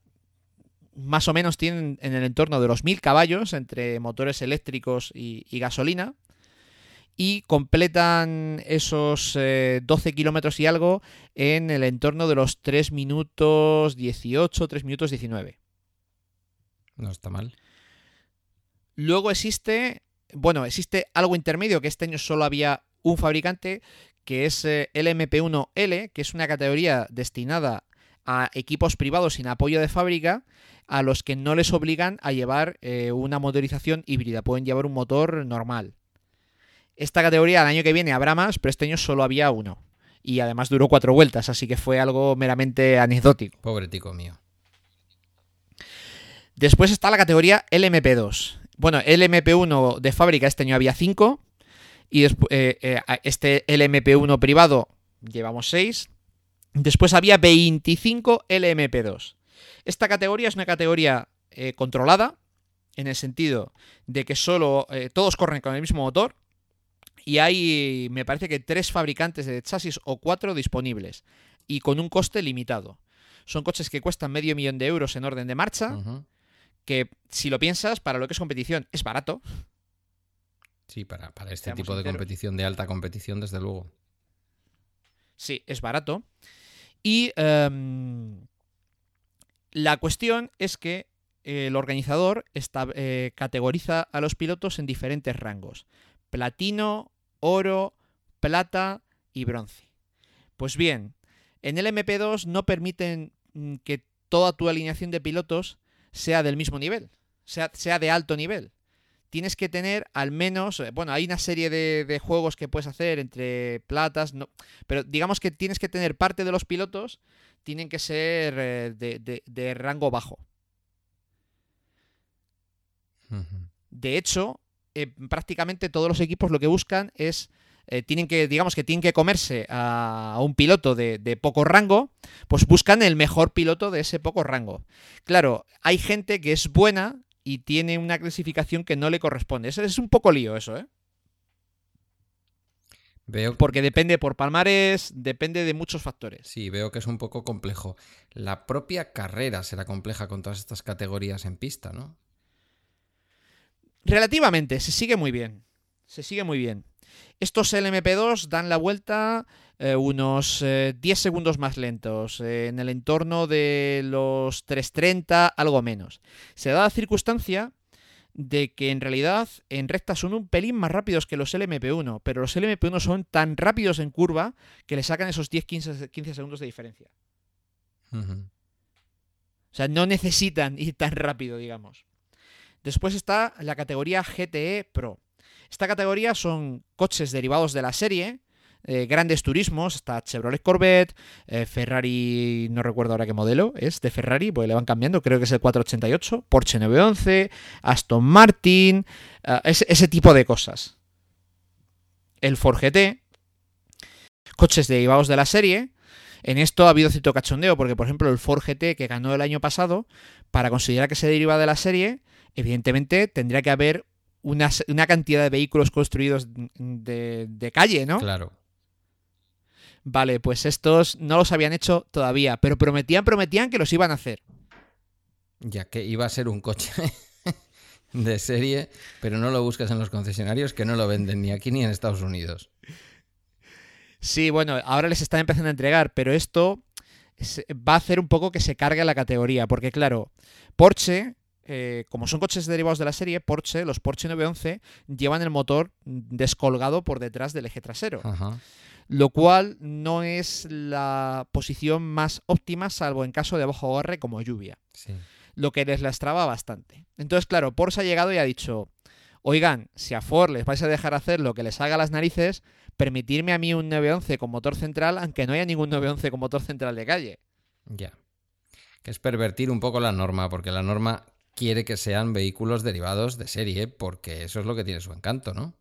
[SPEAKER 4] más o menos tienen en el entorno de los 1000 caballos entre motores eléctricos y, y gasolina. y completan esos 12 kilómetros y algo en el entorno de los 3 minutos 18, 3 minutos 19.
[SPEAKER 3] No está mal.
[SPEAKER 4] Luego existe, bueno, existe algo intermedio que este año solo había un fabricante, que es el MP1L, que es una categoría destinada a equipos privados sin apoyo de fábrica a los que no les obligan a llevar eh, una motorización híbrida, pueden llevar un motor normal. Esta categoría el año que viene habrá más, pero este año solo había uno. Y además duró cuatro vueltas, así que fue algo meramente anecdótico.
[SPEAKER 3] Pobre tico mío.
[SPEAKER 4] Después está la categoría LMP2. Bueno, LMP1 de fábrica este año había 5. Y eh, eh, este LMP1 privado llevamos 6. Después había 25 LMP2. Esta categoría es una categoría eh, controlada, en el sentido de que solo todos corren con el mismo motor. Y hay, me parece que tres fabricantes de chasis o cuatro disponibles. Y con un coste limitado. Son coches que cuestan medio millón de euros en orden de marcha. Que si lo piensas, para lo que es competición, es barato.
[SPEAKER 3] Sí, para, para este
[SPEAKER 4] Seamos
[SPEAKER 3] tipo de competición, de alta competición, desde luego.
[SPEAKER 4] Sí, es barato. Y em, la cuestión es que el organizador esta- eh, categoriza a los pilotos en diferentes rangos. Platino, oro, plata y bronce. Pues bien, en el MP2 no permiten mm, que toda tu alineación de pilotos sea del mismo nivel, sea, sea de alto nivel. Tienes que tener al menos, eh, bueno, hay una serie de, de juegos que puedes hacer entre platas, no, pero digamos que tienes que tener parte de los pilotos, tienen que ser eh, de, de- de rango bajo. De hecho, eh, prácticamente todos los equipos lo que buscan es, eh, tienen que, digamos que tienen que comerse a, a un piloto de, de poco rango, pues buscan el mejor piloto de ese poco rango. Claro, hay gente que es buena y tiene una clasificación que no le corresponde. Eso es un poco lío eso, ¿eh?
[SPEAKER 3] Veo,
[SPEAKER 4] Porque depende por palmares, depende de muchos factores.
[SPEAKER 3] sí, veo que es un poco complejo. La propia carrera será compleja con todas estas categorías en pista, ¿no?
[SPEAKER 4] Relativamente, se sigue muy bien. Se sigue muy bien. Estos LMP2 dan la vuelta eh, unos eh, 10 segundos más lentos, eh, en el entorno de los 3.30, algo menos. Se da la circunstancia de que en realidad en recta son un pelín más rápidos que los LMP1, pero los LMP1 son tan rápidos en curva que le sacan esos 10-15 15 segundos de diferencia. O sea, no necesitan ir tan rápido, digamos. Después está la categoría GTE Pro. Esta categoría son coches derivados de la serie, eh, grandes turismos, está Chevrolet Corvette, eh, Ferrari, no recuerdo ahora qué modelo es de Ferrari, porque le van cambiando, creo que es el 488, Porsche 911, Aston Martin, eh, ese, ese tipo de cosas. El Ford GT, coches derivados de la serie. En esto ha habido cierto cachondeo, porque por ejemplo el Ford GT que ganó el año pasado, para considerar que se deriva de la serie, evidentemente tendría que haber una, una cantidad de vehículos construidos de, de calle, ¿no?
[SPEAKER 3] Claro.
[SPEAKER 4] Vale, pues estos no los habían hecho todavía, pero prometían, prometían que los iban a hacer.
[SPEAKER 3] Ya que iba a ser un coche de serie, pero no lo buscas en los concesionarios que no lo venden ni aquí ni en Estados Unidos.
[SPEAKER 4] Sí, bueno, ahora les están empezando a entregar, pero esto es- va a hacer un poco que se cargue la categoría, porque claro, Porsche, eh, como son coches derivados de la serie, Porsche, los Porsche 911, llevan el motor descolgado por detrás del eje trasero.
[SPEAKER 3] Ajá.
[SPEAKER 4] lo cual no es la posición más óptima salvo en caso de bajo agarre como lluvia,
[SPEAKER 3] Sí.
[SPEAKER 4] lo que les lastraba bastante. Entonces, claro, Porsche ha llegado y ha dicho, oigan, si a Ford les vais a dejar hacer lo que les haga las narices, permitirme a mí un 911 con motor central, aunque no haya ningún 911 con motor central de calle.
[SPEAKER 3] Ya. Que es pervertir un poco la norma, porque la norma quiere que sean vehículos derivados de serie, porque eso es lo que tiene su encanto, ¿no?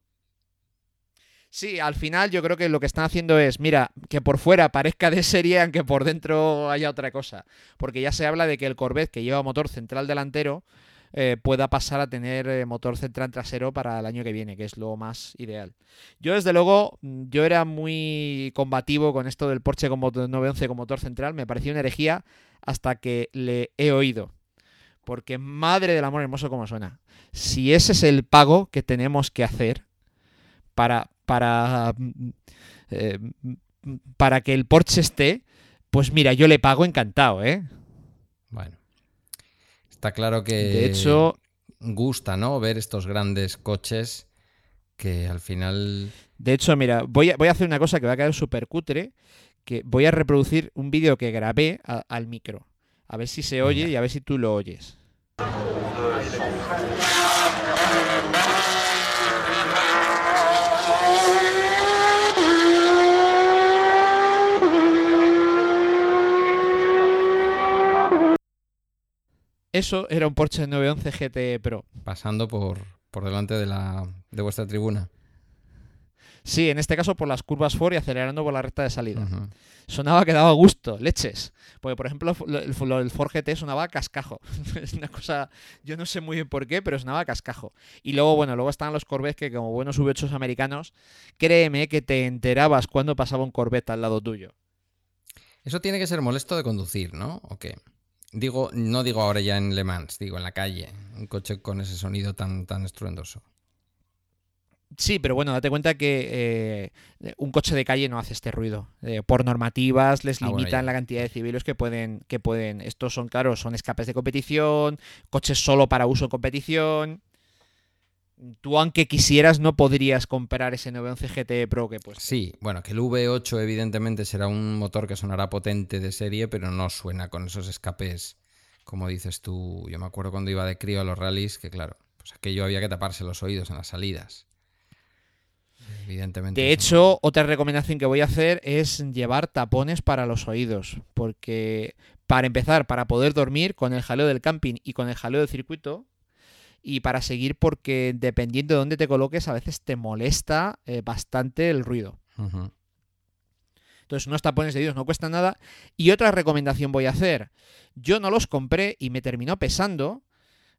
[SPEAKER 4] Sí, al final yo creo que lo que están haciendo es, mira, que por fuera parezca de serie, aunque por dentro haya otra cosa. Porque ya se habla de que el Corvette, que lleva motor central delantero, eh, pueda pasar a tener eh, motor central trasero para el año que viene, que es lo más ideal. Yo, desde luego, mm, yo era muy combativo con esto del Porsche con motor 911 con motor central, me parecía una herejía hasta que le he oído. Porque madre del amor hermoso como suena. Si ese es el pago que tenemos que hacer para para, eh, para que el Porsche esté, pues mira, yo le pago encantado, ¿eh?
[SPEAKER 3] Bueno. Está claro que
[SPEAKER 4] De hecho,
[SPEAKER 3] gusta, ¿no? Ver estos grandes coches que al final...
[SPEAKER 4] de hecho, mira, voy a, voy a hacer una cosa que va a quedar súper cutre, que voy a reproducir un vídeo que grabé a- al micro. A ver si se oye y a ver si tú lo oyes. Eso era un Porsche 911 GT Pro.
[SPEAKER 3] pasando por, por delante de, la, de vuestra tribuna.
[SPEAKER 4] Sí, en este caso por las curvas Ford y acelerando por la recta de salida. Sonaba que daba gusto, leches. Porque, por ejemplo, el, el, el Ford GT sonaba a cascajo. es una cosa, yo no sé muy bien por qué, pero sonaba a cascajo. Y luego, bueno, luego estaban los Corvettes que, como buenos V8 americanos, créeme que te enterabas cuando pasaba un Corvette al lado tuyo.
[SPEAKER 3] Eso tiene que ser molesto de conducir, ¿no? ¿O qué? Digo, no digo ahora ya en Le Mans, digo en la calle. Un coche con ese sonido tan, tan estruendoso.
[SPEAKER 4] Sí, pero bueno, date cuenta que eh, un coche de calle no hace este ruido. Eh, por normativas les
[SPEAKER 3] Ah, bueno,
[SPEAKER 4] limitan la cantidad de civiles que pueden, que pueden. Estos son, claro, son escapes de competición, coches solo para uso en competición. Tú, aunque quisieras, no podrías comprar ese 911 GT Pro que pues.
[SPEAKER 3] Sí, bueno, que el V8 evidentemente será un motor que sonará potente de serie, pero no suena con esos escapes, como dices tú. Yo me acuerdo cuando iba de crío a los rallies, que claro, pues aquello había que taparse los oídos en las salidas. Evidentemente.
[SPEAKER 4] De hecho, otra recomendación que voy a hacer es llevar tapones para los oídos. Porque, para empezar, para poder dormir con el jaleo del camping y con el jaleo del circuito. Y para seguir, porque dependiendo de dónde te coloques, a veces te molesta eh, bastante el ruido. Entonces, unos tapones de oídos no cuestan nada. Y otra recomendación voy a hacer. Yo no los compré y me terminó pesando.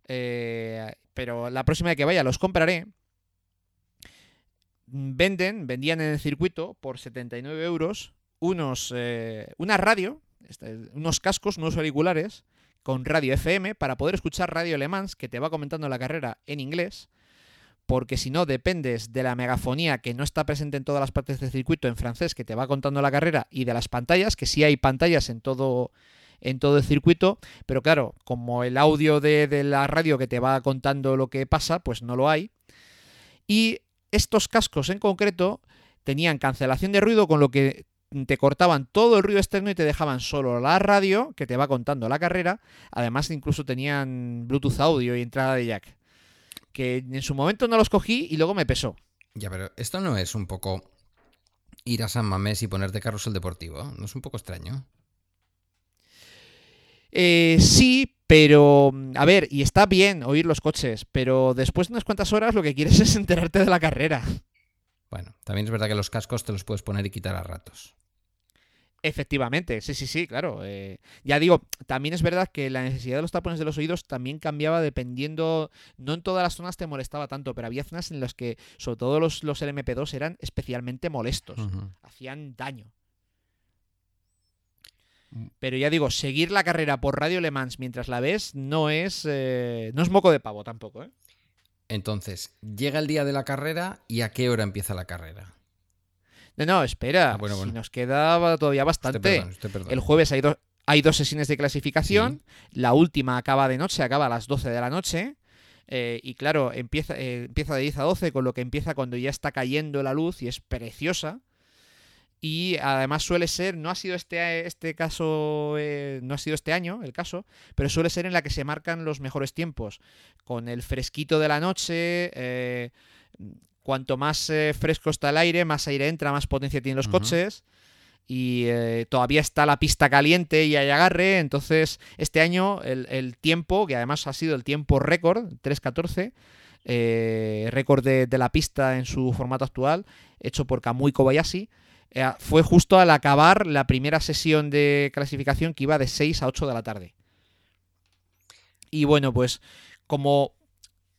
[SPEAKER 4] eh, pero la próxima vez que vaya los compraré. Venden, vendían en el circuito por 79 euros unos, eh, una radio, este, unos cascos, unos auriculares con radio FM para poder escuchar radio alemán que te va comentando la carrera en inglés. Porque si no, dependes de la megafonía que no está presente en todas las partes del circuito en francés que te va contando la carrera y de las pantallas, que sí hay pantallas en todo, en todo el circuito, pero claro, como el audio de, de la radio que te va contando lo que pasa, pues no lo hay. Y estos cascos en concreto tenían cancelación de ruido, con lo que te cortaban todo el ruido externo y te dejaban solo la radio que te va contando la carrera. Además, incluso tenían Bluetooth audio y entrada de jack. Que en su momento no los cogí y luego me pesó.
[SPEAKER 3] Ya, pero esto no es un poco ir a San Mamés y ponerte carrusel deportivo. ¿No es un poco extraño?
[SPEAKER 4] Eh, sí, pero a ver, y está bien oír los coches, pero después de unas cuantas horas lo que quieres es enterarte de la carrera.
[SPEAKER 3] Bueno, también es verdad que los cascos te los puedes poner y quitar a ratos.
[SPEAKER 4] Efectivamente, sí, sí, sí, claro. eh, ya digo, también es verdad que la necesidad de los tapones de los oídos también cambiaba dependiendo, no en todas las zonas te molestaba tanto, pero había zonas en las que, sobre todo los, los LMP2, eran especialmente molestos, hacían daño.
[SPEAKER 3] Mm.
[SPEAKER 4] Pero ya digo, seguir la carrera por Radio Le Mans mientras la ves no es, eh, no es moco de pavo tampoco, ¿eh?
[SPEAKER 3] Entonces, llega el día de la carrera y a qué hora empieza la carrera.
[SPEAKER 4] No, no, espera,
[SPEAKER 3] Ah, bueno,
[SPEAKER 4] si nos queda todavía bastante.
[SPEAKER 3] Usted perdón, usted perdón.
[SPEAKER 4] El jueves hay, do- hay dos sesiones de clasificación. La última acaba de noche, acaba a las 12 de la noche. eh, y claro, empieza, eh, empieza de 10 a 12, con lo que empieza cuando ya está cayendo la luz y es preciosa. Y además suele ser, no ha sido este, este caso, eh, no ha sido este año el caso, pero suele ser en la que se marcan los mejores tiempos. Con el fresquito de la noche, eh, cuanto más eh, fresco está el aire, más aire entra, más potencia tienen los coches y eh, todavía está la pista caliente y hay agarre. Entonces, este año el, el tiempo, que además ha sido el tiempo récord, 3.14, eh, récord de, de la pista en su formato actual, hecho por Kamui Kobayashi, eh, fue justo al acabar la primera sesión de clasificación que iba de 6 a 8 de la tarde. Y bueno, pues como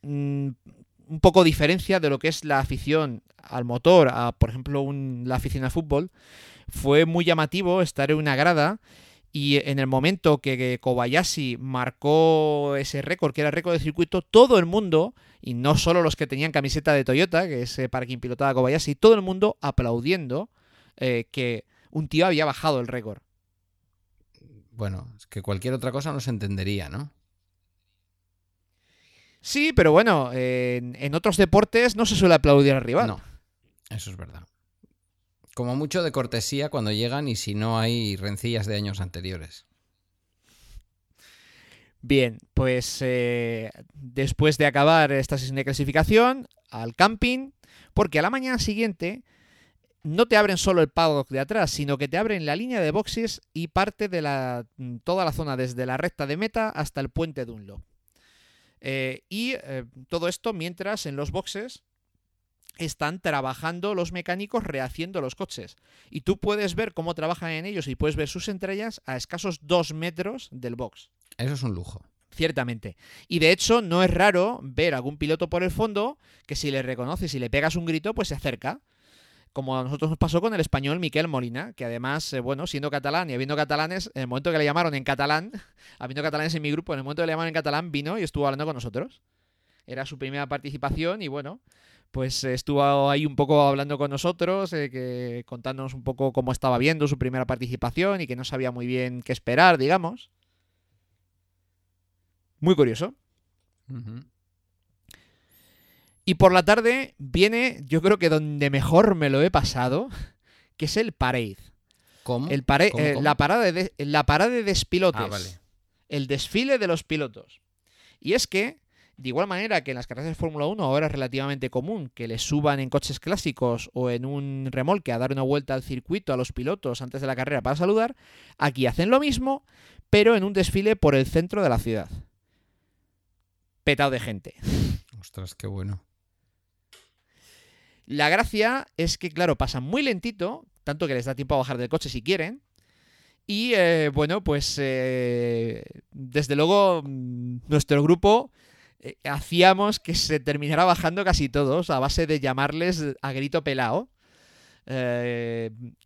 [SPEAKER 4] mm, un poco diferencia de lo que es la afición al motor a, por ejemplo, un- la afición al fútbol, fue muy llamativo estar en una grada Y en el momento que Kobayashi marcó ese récord, que era récord del circuito, todo el mundo, y no solo los que tenían camiseta de Toyota, que es para quien pilotaba Kobayashi, todo el mundo aplaudiendo eh, que un tío había bajado el récord.
[SPEAKER 3] Bueno, es que cualquier otra cosa no se entendería, ¿no?
[SPEAKER 4] Sí, pero bueno, en, en otros deportes no se suele aplaudir al rival.
[SPEAKER 3] No, eso es verdad. Como mucho de cortesía cuando llegan y si no hay rencillas de años anteriores.
[SPEAKER 4] Bien, pues eh, después de acabar esta sesión de clasificación, al camping, porque a la mañana siguiente no te abren solo el paddock de atrás, sino que te abren la línea de boxes y parte de la, toda la zona desde la recta de meta hasta el puente de un Eh, y eh, todo esto mientras en los boxes están trabajando los mecánicos rehaciendo los coches. Y tú puedes ver cómo trabajan en ellos y puedes ver sus entregas a escasos dos metros del box.
[SPEAKER 3] Eso es un lujo.
[SPEAKER 4] Ciertamente. Y de hecho, no es raro ver algún piloto por el fondo que si le reconoces y le pegas un grito, pues se acerca. Como a nosotros nos pasó con el español Miquel Molina, que además, eh, bueno, siendo catalán y habiendo catalanes, en el momento que le llamaron en catalán, habiendo catalanes en mi grupo, en el momento que le llamaron en catalán, vino y estuvo hablando con nosotros. Era su primera participación y bueno, pues estuvo ahí un poco hablando con nosotros, eh, que, contándonos un poco cómo estaba viendo su primera participación y que no sabía muy bien qué esperar, digamos. Muy curioso. Y por la tarde viene, yo creo que donde mejor me lo he pasado, que es el parade.
[SPEAKER 3] ¿Cómo?
[SPEAKER 4] El pare-
[SPEAKER 3] ¿Cómo,
[SPEAKER 4] eh,
[SPEAKER 3] cómo?
[SPEAKER 4] La, parada de, la parada de despilotes.
[SPEAKER 3] Ah, vale.
[SPEAKER 4] El desfile de los pilotos. Y es que, de igual manera que en las carreras de Fórmula 1 ahora es relativamente común que les suban en coches clásicos o en un remolque a dar una vuelta al circuito a los pilotos antes de la carrera para saludar, aquí hacen lo mismo, pero en un desfile por el centro de la ciudad. Petado de gente.
[SPEAKER 3] Ostras, qué bueno.
[SPEAKER 4] La gracia es que, claro, pasan muy lentito, tanto que les da tiempo a bajar del coche si quieren. Y eh, bueno, pues eh, desde luego mm, nuestro grupo eh, hacíamos que se terminara bajando casi todos a base de llamarles a grito pelao.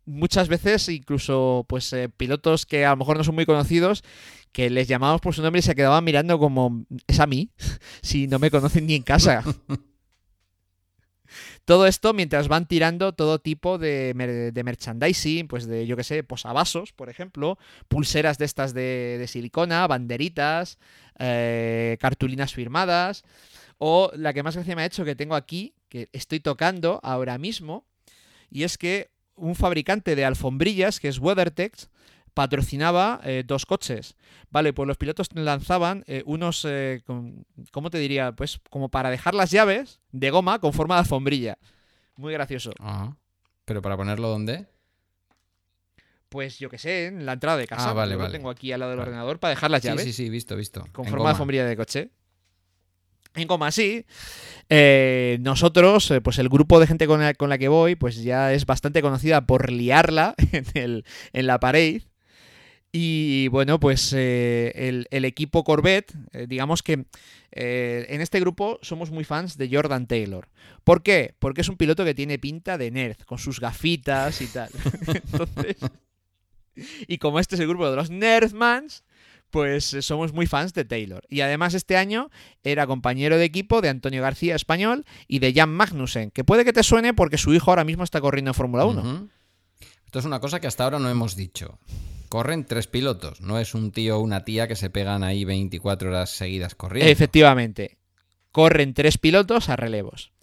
[SPEAKER 4] Muchas veces incluso pues pilotos que a lo mejor no son muy conocidos que les llamábamos por su nombre y se quedaban mirando como es a mí si no me conocen ni en casa todo esto mientras van tirando todo tipo de, mer- de merchandising, pues de, yo que sé, posavasos, por ejemplo, pulseras de estas de, de silicona, banderitas, eh, cartulinas firmadas, o la que más gracia me ha hecho que tengo aquí, que estoy tocando ahora mismo, y es que un fabricante de alfombrillas, que es WeatherTech, patrocinaba eh, dos coches. Vale, pues los pilotos lanzaban eh, unos, eh, con- ¿cómo te diría? Pues como para dejar las llaves de goma con forma de alfombrilla. Muy gracioso.
[SPEAKER 3] Ajá. ¿Pero para ponerlo dónde?
[SPEAKER 4] Pues yo que sé, en la entrada de casa.
[SPEAKER 3] Ah, vale,
[SPEAKER 4] Yo lo
[SPEAKER 3] vale.
[SPEAKER 4] tengo aquí al lado del
[SPEAKER 3] Vale.
[SPEAKER 4] ordenador para dejar las
[SPEAKER 3] Sí,
[SPEAKER 4] llaves
[SPEAKER 3] sí, sí, visto, visto.
[SPEAKER 4] con
[SPEAKER 3] En
[SPEAKER 4] forma
[SPEAKER 3] goma.
[SPEAKER 4] de alfombrilla de coche. En goma, sí. Eh, nosotros, eh, pues el grupo de gente con la, con la que voy, pues ya es bastante conocida por liarla en, el, en la pared. Y bueno, pues eh, el, equipo Corvette, eh, digamos que eh, en este grupo somos muy fans de Jordan Taylor. ¿Por qué? Porque es un piloto que tiene pinta de nerd, con sus gafitas y tal. Y como este es el grupo de los Nerdmans, pues somos muy fans de Taylor. Y además este año era compañero de equipo de Antonio García Español y de Jan Magnussen, que puede que te suene porque su hijo ahora mismo está corriendo en Fórmula 1.
[SPEAKER 3] Ujú. Esto es una cosa que hasta ahora no hemos dicho. Corren tres pilotos, no es un tío o una tía que se pegan ahí 24 horas seguidas corriendo.
[SPEAKER 4] Efectivamente. Corren tres pilotos a relevos.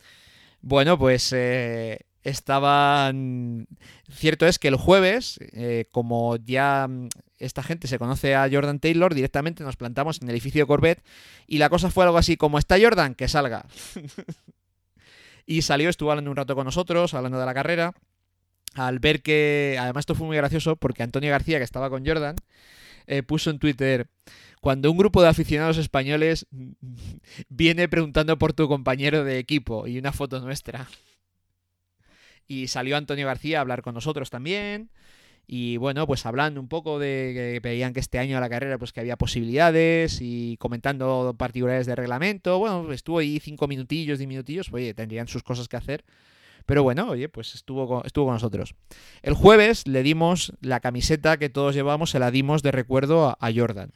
[SPEAKER 4] Bueno, pues eh, estaban... Cierto es que el jueves, eh, como ya mm, esta gente se conoce a Jordan Taylor, directamente nos plantamos en el edificio Corvette y la cosa fue algo así como, ¿está Jordan? Que salga. y salió, estuvo hablando un rato con nosotros, hablando de la carrera. Al ver que, además esto fue muy gracioso porque Antonio García, que estaba con Jordan, eh, puso en Twitter, cuando un grupo de aficionados españoles viene preguntando por tu compañero de equipo y una foto nuestra. Y salió Antonio García a hablar con nosotros también. Y bueno, pues hablando un poco de que veían que este año a la carrera pues que había posibilidades y comentando particulares de reglamento. Bueno, estuvo ahí cinco minutillos, diez minutillos. Oye, tendrían sus cosas que hacer. Pero bueno, oye, pues estuvo con, estuvo con nosotros. El jueves le dimos la camiseta que todos llevamos, se la dimos de recuerdo a, a Jordan.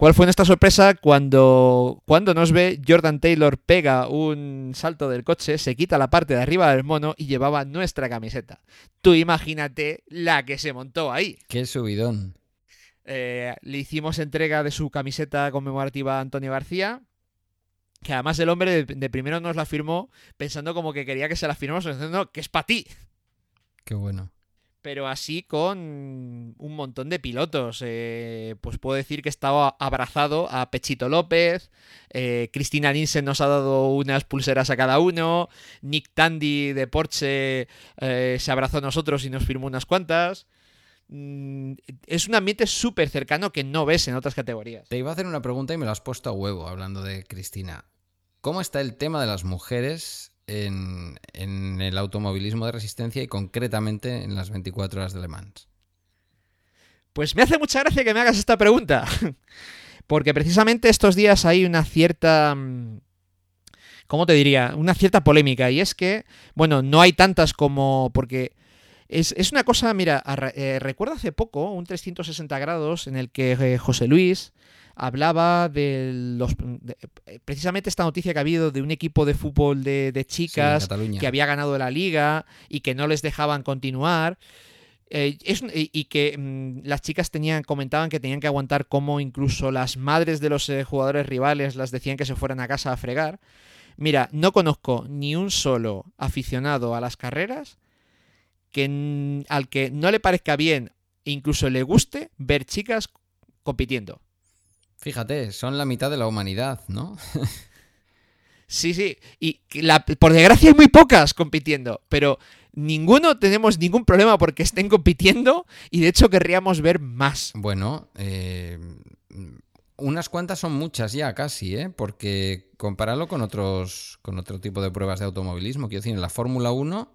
[SPEAKER 4] ¿Cuál fue nuestra sorpresa cuando, cuando nos ve Jordan Taylor pega un salto del coche, se quita la parte de arriba del mono y llevaba nuestra camiseta? Tú imagínate la que se montó ahí.
[SPEAKER 3] Qué subidón.
[SPEAKER 4] Eh, le hicimos entrega de su camiseta conmemorativa a Antonio García. Que además el hombre de, de primero nos la firmó pensando como que quería que se la firmamos, diciendo que es para ti.
[SPEAKER 3] Qué bueno.
[SPEAKER 4] Pero así con un montón de pilotos. Eh, pues puedo decir que estaba abrazado a Pechito López. eh, Cristina Nielsen nos ha dado unas pulseras a cada uno. Nick Tandy de Porsche eh, se abrazó a nosotros y nos firmó unas cuantas. Mm, es un ambiente súper cercano que no ves en otras categorías.
[SPEAKER 3] Te iba a hacer una pregunta y me la has puesto a huevo hablando de Cristina. ¿Cómo está el tema de las mujeres en, en el automovilismo de resistencia y concretamente en las 24 horas de Le Mans?
[SPEAKER 4] Pues me hace mucha gracia que me hagas esta pregunta. Porque precisamente estos días hay una cierta... mm, ¿Cómo te diría? Una cierta polémica. Y es que, bueno, no hay tantas como... Porque es, es una cosa, mira, eh, recuerdo hace poco un 360 grados en el que eh, José Luis hablaba de los... de- eh, precisamente esta noticia que ha habido de un equipo de fútbol de, chicas que había ganado la liga y que no les dejaban continuar. Eh, es y, que mm, las chicas tenían comentaban que tenían que aguantar cómo incluso las madres de los eh, jugadores rivales las decían que se fueran a casa a fregar. Mira, no conozco ni un solo aficionado a las carreras que al que no le parezca bien incluso le guste ver chicas compitiendo.
[SPEAKER 3] Fíjate, son la mitad de la humanidad, ¿no?
[SPEAKER 4] Sí, sí. Y la- por desgracia hay muy pocas compitiendo, pero ninguno tenemos ningún problema porque estén compitiendo y de hecho querríamos ver más.
[SPEAKER 3] Bueno, eh, unas cuantas son muchas ya casi, ¿eh? Porque compararlo con otros con otro tipo de pruebas de automovilismo, quiero decir, en la Fórmula 1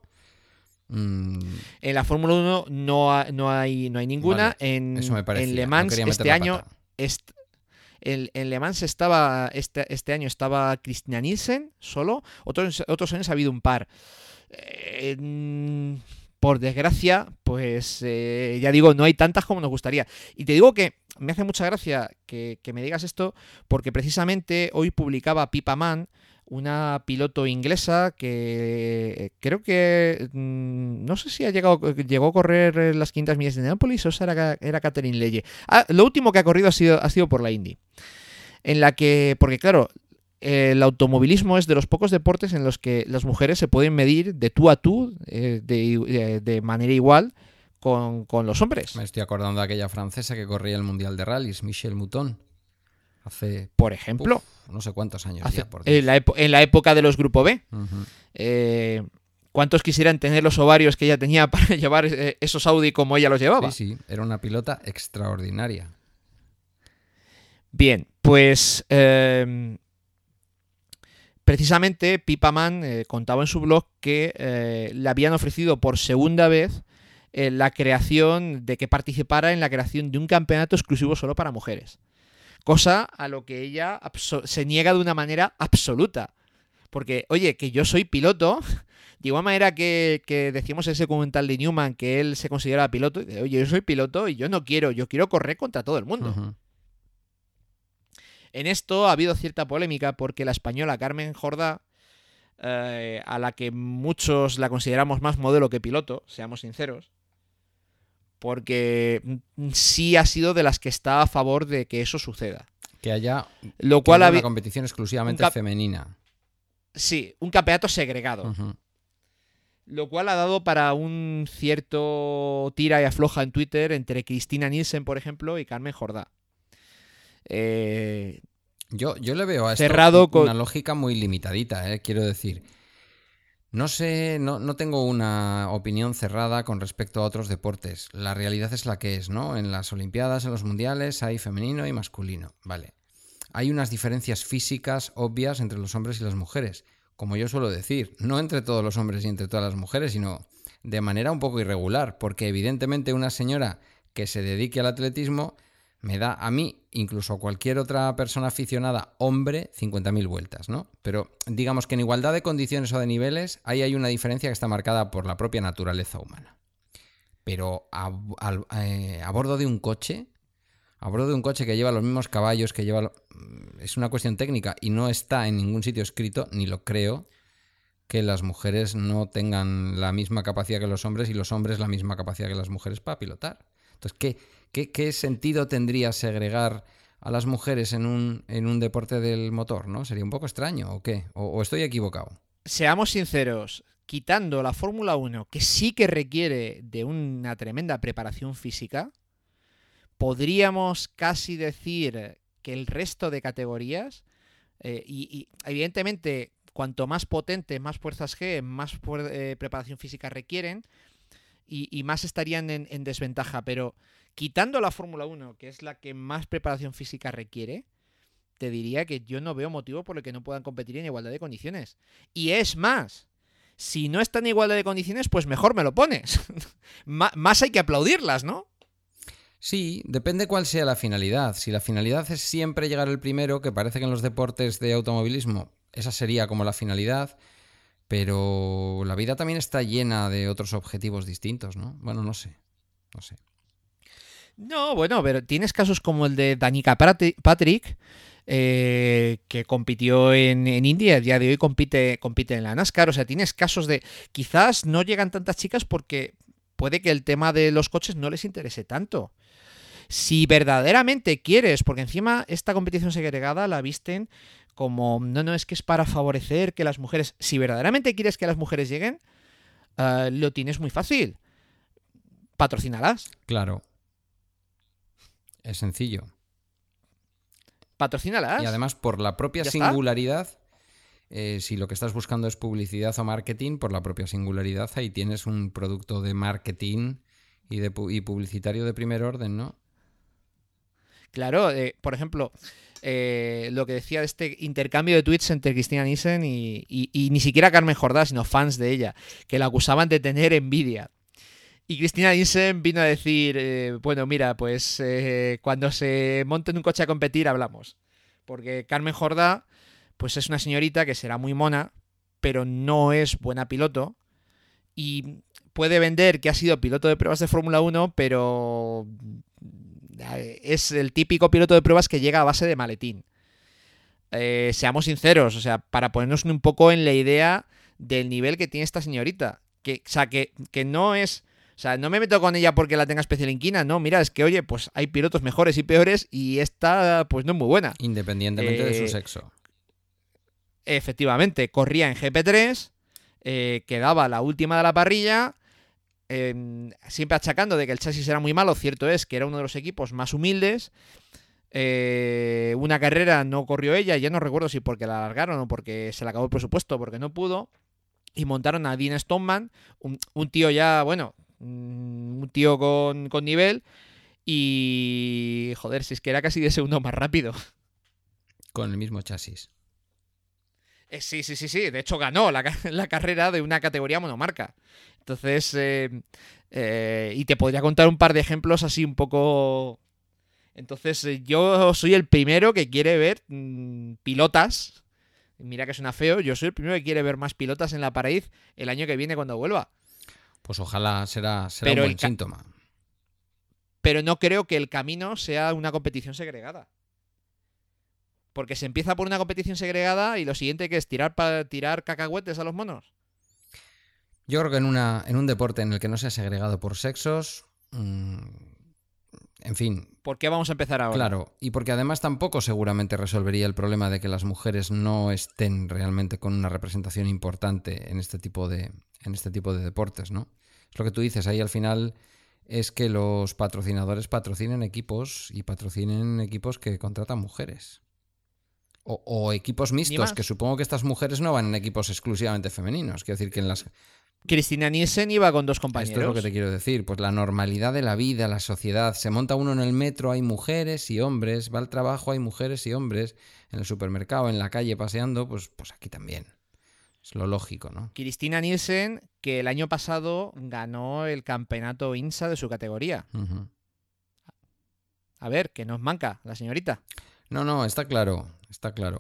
[SPEAKER 3] mm,
[SPEAKER 4] En la Fórmula 1 no, ha- no, hay, no hay ninguna.
[SPEAKER 3] Vale,
[SPEAKER 4] en,
[SPEAKER 3] eso me parecía.
[SPEAKER 4] en Le Mans este año est- en, en Le Mans estaba este, este año estaba Christina Nielsen solo, otros, otros años ha habido un par. Eh, por desgracia, pues eh, ya digo, no hay tantas como nos gustaría. Y te digo que me hace mucha gracia que, que me digas esto, porque precisamente hoy publicaba Pipa Man, una piloto inglesa que eh, creo que mm, no sé si ha llegado llegó a correr las 500 millas de Nápoles o era, era Catherine Leye. Ah, lo último que ha corrido ha sido, ha sido por la Indy. En la que, porque claro, el automovilismo es de los pocos deportes en los que las mujeres se pueden medir de tú a tú, eh, de, de- de manera igual, con, con los hombres.
[SPEAKER 3] Me estoy acordando de aquella francesa que corría el Mundial de Rallys, Michelle Mouton. Hace
[SPEAKER 4] Por ejemplo,
[SPEAKER 3] uf, no sé cuántos años
[SPEAKER 4] hace-
[SPEAKER 3] ya, por
[SPEAKER 4] en, la en la época de los Grupo B. Eh, ¿Cuántos quisieran tener los ovarios que ella tenía para llevar eh, esos Audi como ella los llevaba?
[SPEAKER 3] Sí, sí, era una pilota extraordinaria.
[SPEAKER 4] Bien, pues eh, precisamente Pipaman eh, contaba en su blog que eh, le habían ofrecido por segunda vez la creación de que participara en la creación de un campeonato exclusivo solo para mujeres. Cosa a lo que ella se niega de una manera absoluta. Porque, oye, que yo soy piloto, de igual manera que, que decíamos en ese documental de Newman que él se considera piloto, dice, oye, yo soy piloto y yo no quiero, yo quiero correr contra todo el mundo. En esto ha habido cierta polémica porque la española Carmen Jordá, eh, a la que muchos la consideramos más modelo que piloto, seamos sinceros, porque mm, sí ha sido de las que está a favor de que eso suceda.
[SPEAKER 3] Que haya
[SPEAKER 4] Lo cual
[SPEAKER 3] una competición exclusivamente
[SPEAKER 4] un
[SPEAKER 3] femenina.
[SPEAKER 4] Sí, un campeonato segregado. Lo cual ha dado para un cierto tira y afloja en Twitter entre Cristina Nielsen, por ejemplo, y Carmen Jordá. Eh,
[SPEAKER 3] Yo, yo le veo a esto
[SPEAKER 4] Cerrado con-
[SPEAKER 3] una lógica muy limitadita, ¿eh? quiero decir. No sé, no, no tengo una opinión cerrada con respecto a otros deportes. La realidad es la que es, ¿no? En las Olimpiadas, en los Mundiales, hay femenino y masculino. Vale. Hay unas diferencias físicas obvias entre los hombres y las mujeres. Como yo suelo decir, no entre todos los hombres y entre todas las mujeres, sino de manera un poco irregular. Porque evidentemente una señora que se dedique al atletismo me da a mí, incluso a cualquier otra persona aficionada, hombre, 50.000 vueltas, ¿no? Pero digamos que en igualdad de condiciones o de niveles, ahí hay una diferencia que está marcada por la propia naturaleza humana. Pero a, eh, a bordo de un coche, a bordo de un coche que lleva los mismos caballos, que lleva... Es una cuestión técnica y no está en ningún sitio escrito, ni lo creo, que las mujeres no tengan la misma capacidad que los hombres y los hombres la misma capacidad que las mujeres para pilotar. Entonces, ¿qué, ¿Qué, sentido tendría segregar a las mujeres en un, en un deporte del motor? ¿no? Sería un poco extraño, ¿o qué? ¿O, estoy equivocado?
[SPEAKER 4] Seamos sinceros, quitando la Fórmula 1, que sí que requiere de una tremenda preparación física, podríamos casi decir que el resto de categorías, eh, y, evidentemente cuanto más potente, más fuerzas G, más eh, preparación física requieren, y, más estarían en, desventaja, pero quitando la Fórmula 1, que es la que más preparación física requiere, te diría que yo no veo motivo por el que no puedan competir en igualdad de condiciones. Y es más, si no están en igualdad de condiciones, pues mejor me lo pones. más hay que aplaudirlas, ¿no?
[SPEAKER 3] Sí, depende cuál sea la finalidad. Si la finalidad es siempre llegar el primero, que parece que en los deportes de automovilismo esa sería como la finalidad, pero la vida también está llena de otros objetivos distintos, ¿no? Bueno, no sé, no sé.
[SPEAKER 4] No, bueno, pero tienes casos como el de Danica Patrick, eh, que compitió en, India, a día de hoy compite, compite en la NASCAR. O sea, tienes casos de. Quizás no llegan tantas chicas porque puede que el tema de los coches no les interese tanto. Si verdaderamente quieres, porque encima esta competición segregada la visten como. No, no, es que es para favorecer que las mujeres. Si verdaderamente quieres que las mujeres lleguen, eh, lo tienes muy fácil. Patrocínalas.
[SPEAKER 3] Claro. Es sencillo.
[SPEAKER 4] Patrocínalas.
[SPEAKER 3] Y además, por la propia singularidad, eh, si lo que estás buscando es publicidad o marketing, por la propia singularidad, ahí tienes un producto de marketing y, de, publicitario de primer orden, ¿no?
[SPEAKER 4] Claro, eh, por ejemplo, eh, lo que decía de este intercambio de tweets entre Cristina Nissen y, y, ni siquiera Carmen Jordá, sino fans de ella, que la acusaban de tener envidia. Y Cristina Nielsen vino a decir, eh, bueno, mira, pues eh, cuando se monte en un coche a competir hablamos. Porque Carmen Jordá, pues es una señorita que será muy mona, pero no es buena piloto. Y puede vender que ha sido piloto de pruebas de Fórmula 1, pero eh, es el típico piloto de pruebas que llega a base de maletín. seamos sinceros, o sea, para ponernos un poco en la idea del nivel que tiene esta señorita. Que, o sea, que, que no es o sea, no me meto con ella porque la tenga especial inquina, no, mira, es que oye, pues hay pilotos mejores y peores y esta pues no es muy buena.
[SPEAKER 3] Independientemente de su eh, sexo.
[SPEAKER 4] Efectivamente, corría en GP3, eh, quedaba la última de la parrilla, em, siempre achacando de que el chasis era muy malo, cierto es que era uno de los equipos más humildes. Eh, una carrera no corrió ella, ya no recuerdo si porque la alargaron o porque se le acabó el presupuesto, porque no pudo. Y montaron a Dean Stoneman, un tío ya, bueno, un tío con, nivel y joder, si es que era casi de segundo más rápido.
[SPEAKER 3] Con el mismo chasis.
[SPEAKER 4] Eh, sí, sí, sí, sí. De hecho, ganó la, carrera de una categoría monomarca. Entonces, eh, eh, y te podría contar un par de ejemplos así un poco... Entonces, yo soy el primero que quiere ver mm, pilotas. Mira que suena feo. Yo soy el primero que quiere ver más pilotas en la pared el año que viene cuando vuelva.
[SPEAKER 3] Pues ojalá será, será un buen síntoma.
[SPEAKER 4] Pero no creo que el camino sea una competición segregada. Porque se empieza por una competición segregada y lo siguiente que es tirar para tirar cacahuetes a los monos.
[SPEAKER 3] Yo creo que en, una, en un deporte en el que no sea segregado por sexos, mm, en fin.
[SPEAKER 4] ¿Por qué vamos a empezar ahora?
[SPEAKER 3] Claro, y porque además tampoco seguramente resolvería el problema de que las mujeres no estén realmente con una representación importante en este tipo de, en este tipo de deportes, ¿no? Es lo que tú dices, ahí al final es que los patrocinadores patrocinen equipos y patrocinen equipos que contratan mujeres. O, equipos mixtos, que supongo que estas mujeres no van en equipos exclusivamente femeninos. Quiero decir que en las...
[SPEAKER 4] Cristina Nielsen iba con dos compañeros.
[SPEAKER 3] Esto es lo que te quiero decir. Pues la normalidad de la vida, la sociedad. Se monta uno en el metro, hay mujeres y hombres. Va al trabajo, hay mujeres y hombres. En el supermercado, en la calle, paseando, pues, pues aquí también. Es lo lógico, ¿no?
[SPEAKER 4] Cristina Nielsen, que el año pasado ganó el campeonato INSA de su categoría. A ver, que nos manca la señorita.
[SPEAKER 3] No, no, está claro, está claro.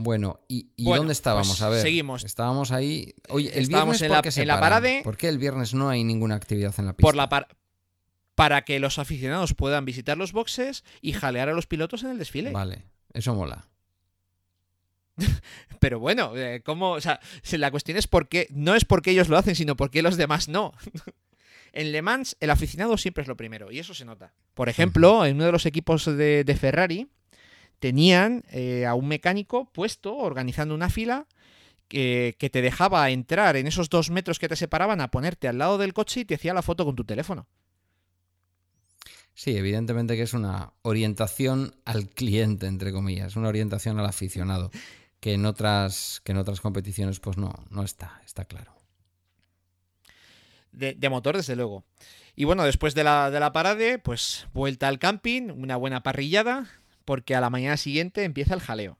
[SPEAKER 3] Bueno, ¿y, y
[SPEAKER 4] Bueno,
[SPEAKER 3] dónde estábamos?
[SPEAKER 4] pues
[SPEAKER 3] A ver,
[SPEAKER 4] seguimos.
[SPEAKER 3] Estábamos ahí. Oye, el
[SPEAKER 4] Estábamos
[SPEAKER 3] viernes
[SPEAKER 4] en
[SPEAKER 3] ¿por
[SPEAKER 4] la-
[SPEAKER 3] qué se
[SPEAKER 4] en la parade.
[SPEAKER 3] ¿Por qué el viernes no hay ninguna actividad en la pista?
[SPEAKER 4] Por la par- para que los aficionados puedan visitar los boxes y jalear a los pilotos en el desfile.
[SPEAKER 3] Vale, eso mola.
[SPEAKER 4] Pero bueno, eh, ¿cómo? O sea, la cuestión es por qué. No es porque ellos lo hacen, sino porque los demás no. en Le Mans, el aficionado siempre es lo primero, y eso se nota. Por ejemplo, en uno de los equipos de, de Ferrari, tenían eh, a un mecánico puesto, organizando una fila, que, que te dejaba entrar en esos dos metros que te separaban a ponerte al lado del coche y te hacía la foto con tu teléfono.
[SPEAKER 3] Sí, evidentemente que es una orientación al cliente, entre comillas, una orientación al aficionado, que en otras, que en otras competiciones pues no, no está, está claro.
[SPEAKER 4] De, de motor, desde luego. Y bueno, después de la, de la parade, pues vuelta al camping, una buena parrillada, porque a la mañana siguiente empieza el jaleo.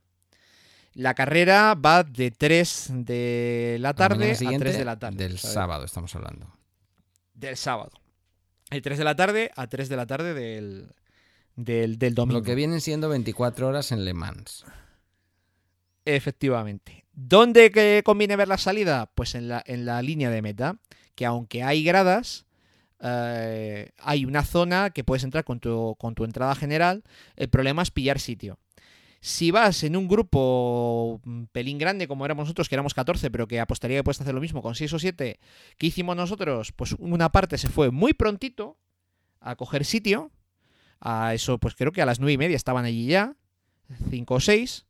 [SPEAKER 4] La carrera va de 3 de la tarde a
[SPEAKER 3] siguiente
[SPEAKER 4] 3 de la tarde.
[SPEAKER 3] Del sábado estamos hablando.
[SPEAKER 4] Del sábado. De 3 de la tarde a 3 de la tarde del, del, del domingo.
[SPEAKER 3] Lo que vienen siendo 24 horas en Le Mans.
[SPEAKER 4] Efectivamente. ¿Dónde que conviene ver la salida? Pues en la, en la línea de meta, que aunque hay gradas, eh, hay una zona que puedes entrar con tu, con tu entrada general. El problema es pillar sitio. Si vas en un grupo mm, pelín grande como éramos nosotros, que éramos 14, pero que apostaría que puedes hacer lo mismo con 6 o 7, ¿qué hicimos nosotros? Pues una parte se fue muy prontito a coger sitio. A eso, pues creo que a las 9 y media estaban allí ya, 5 o 6.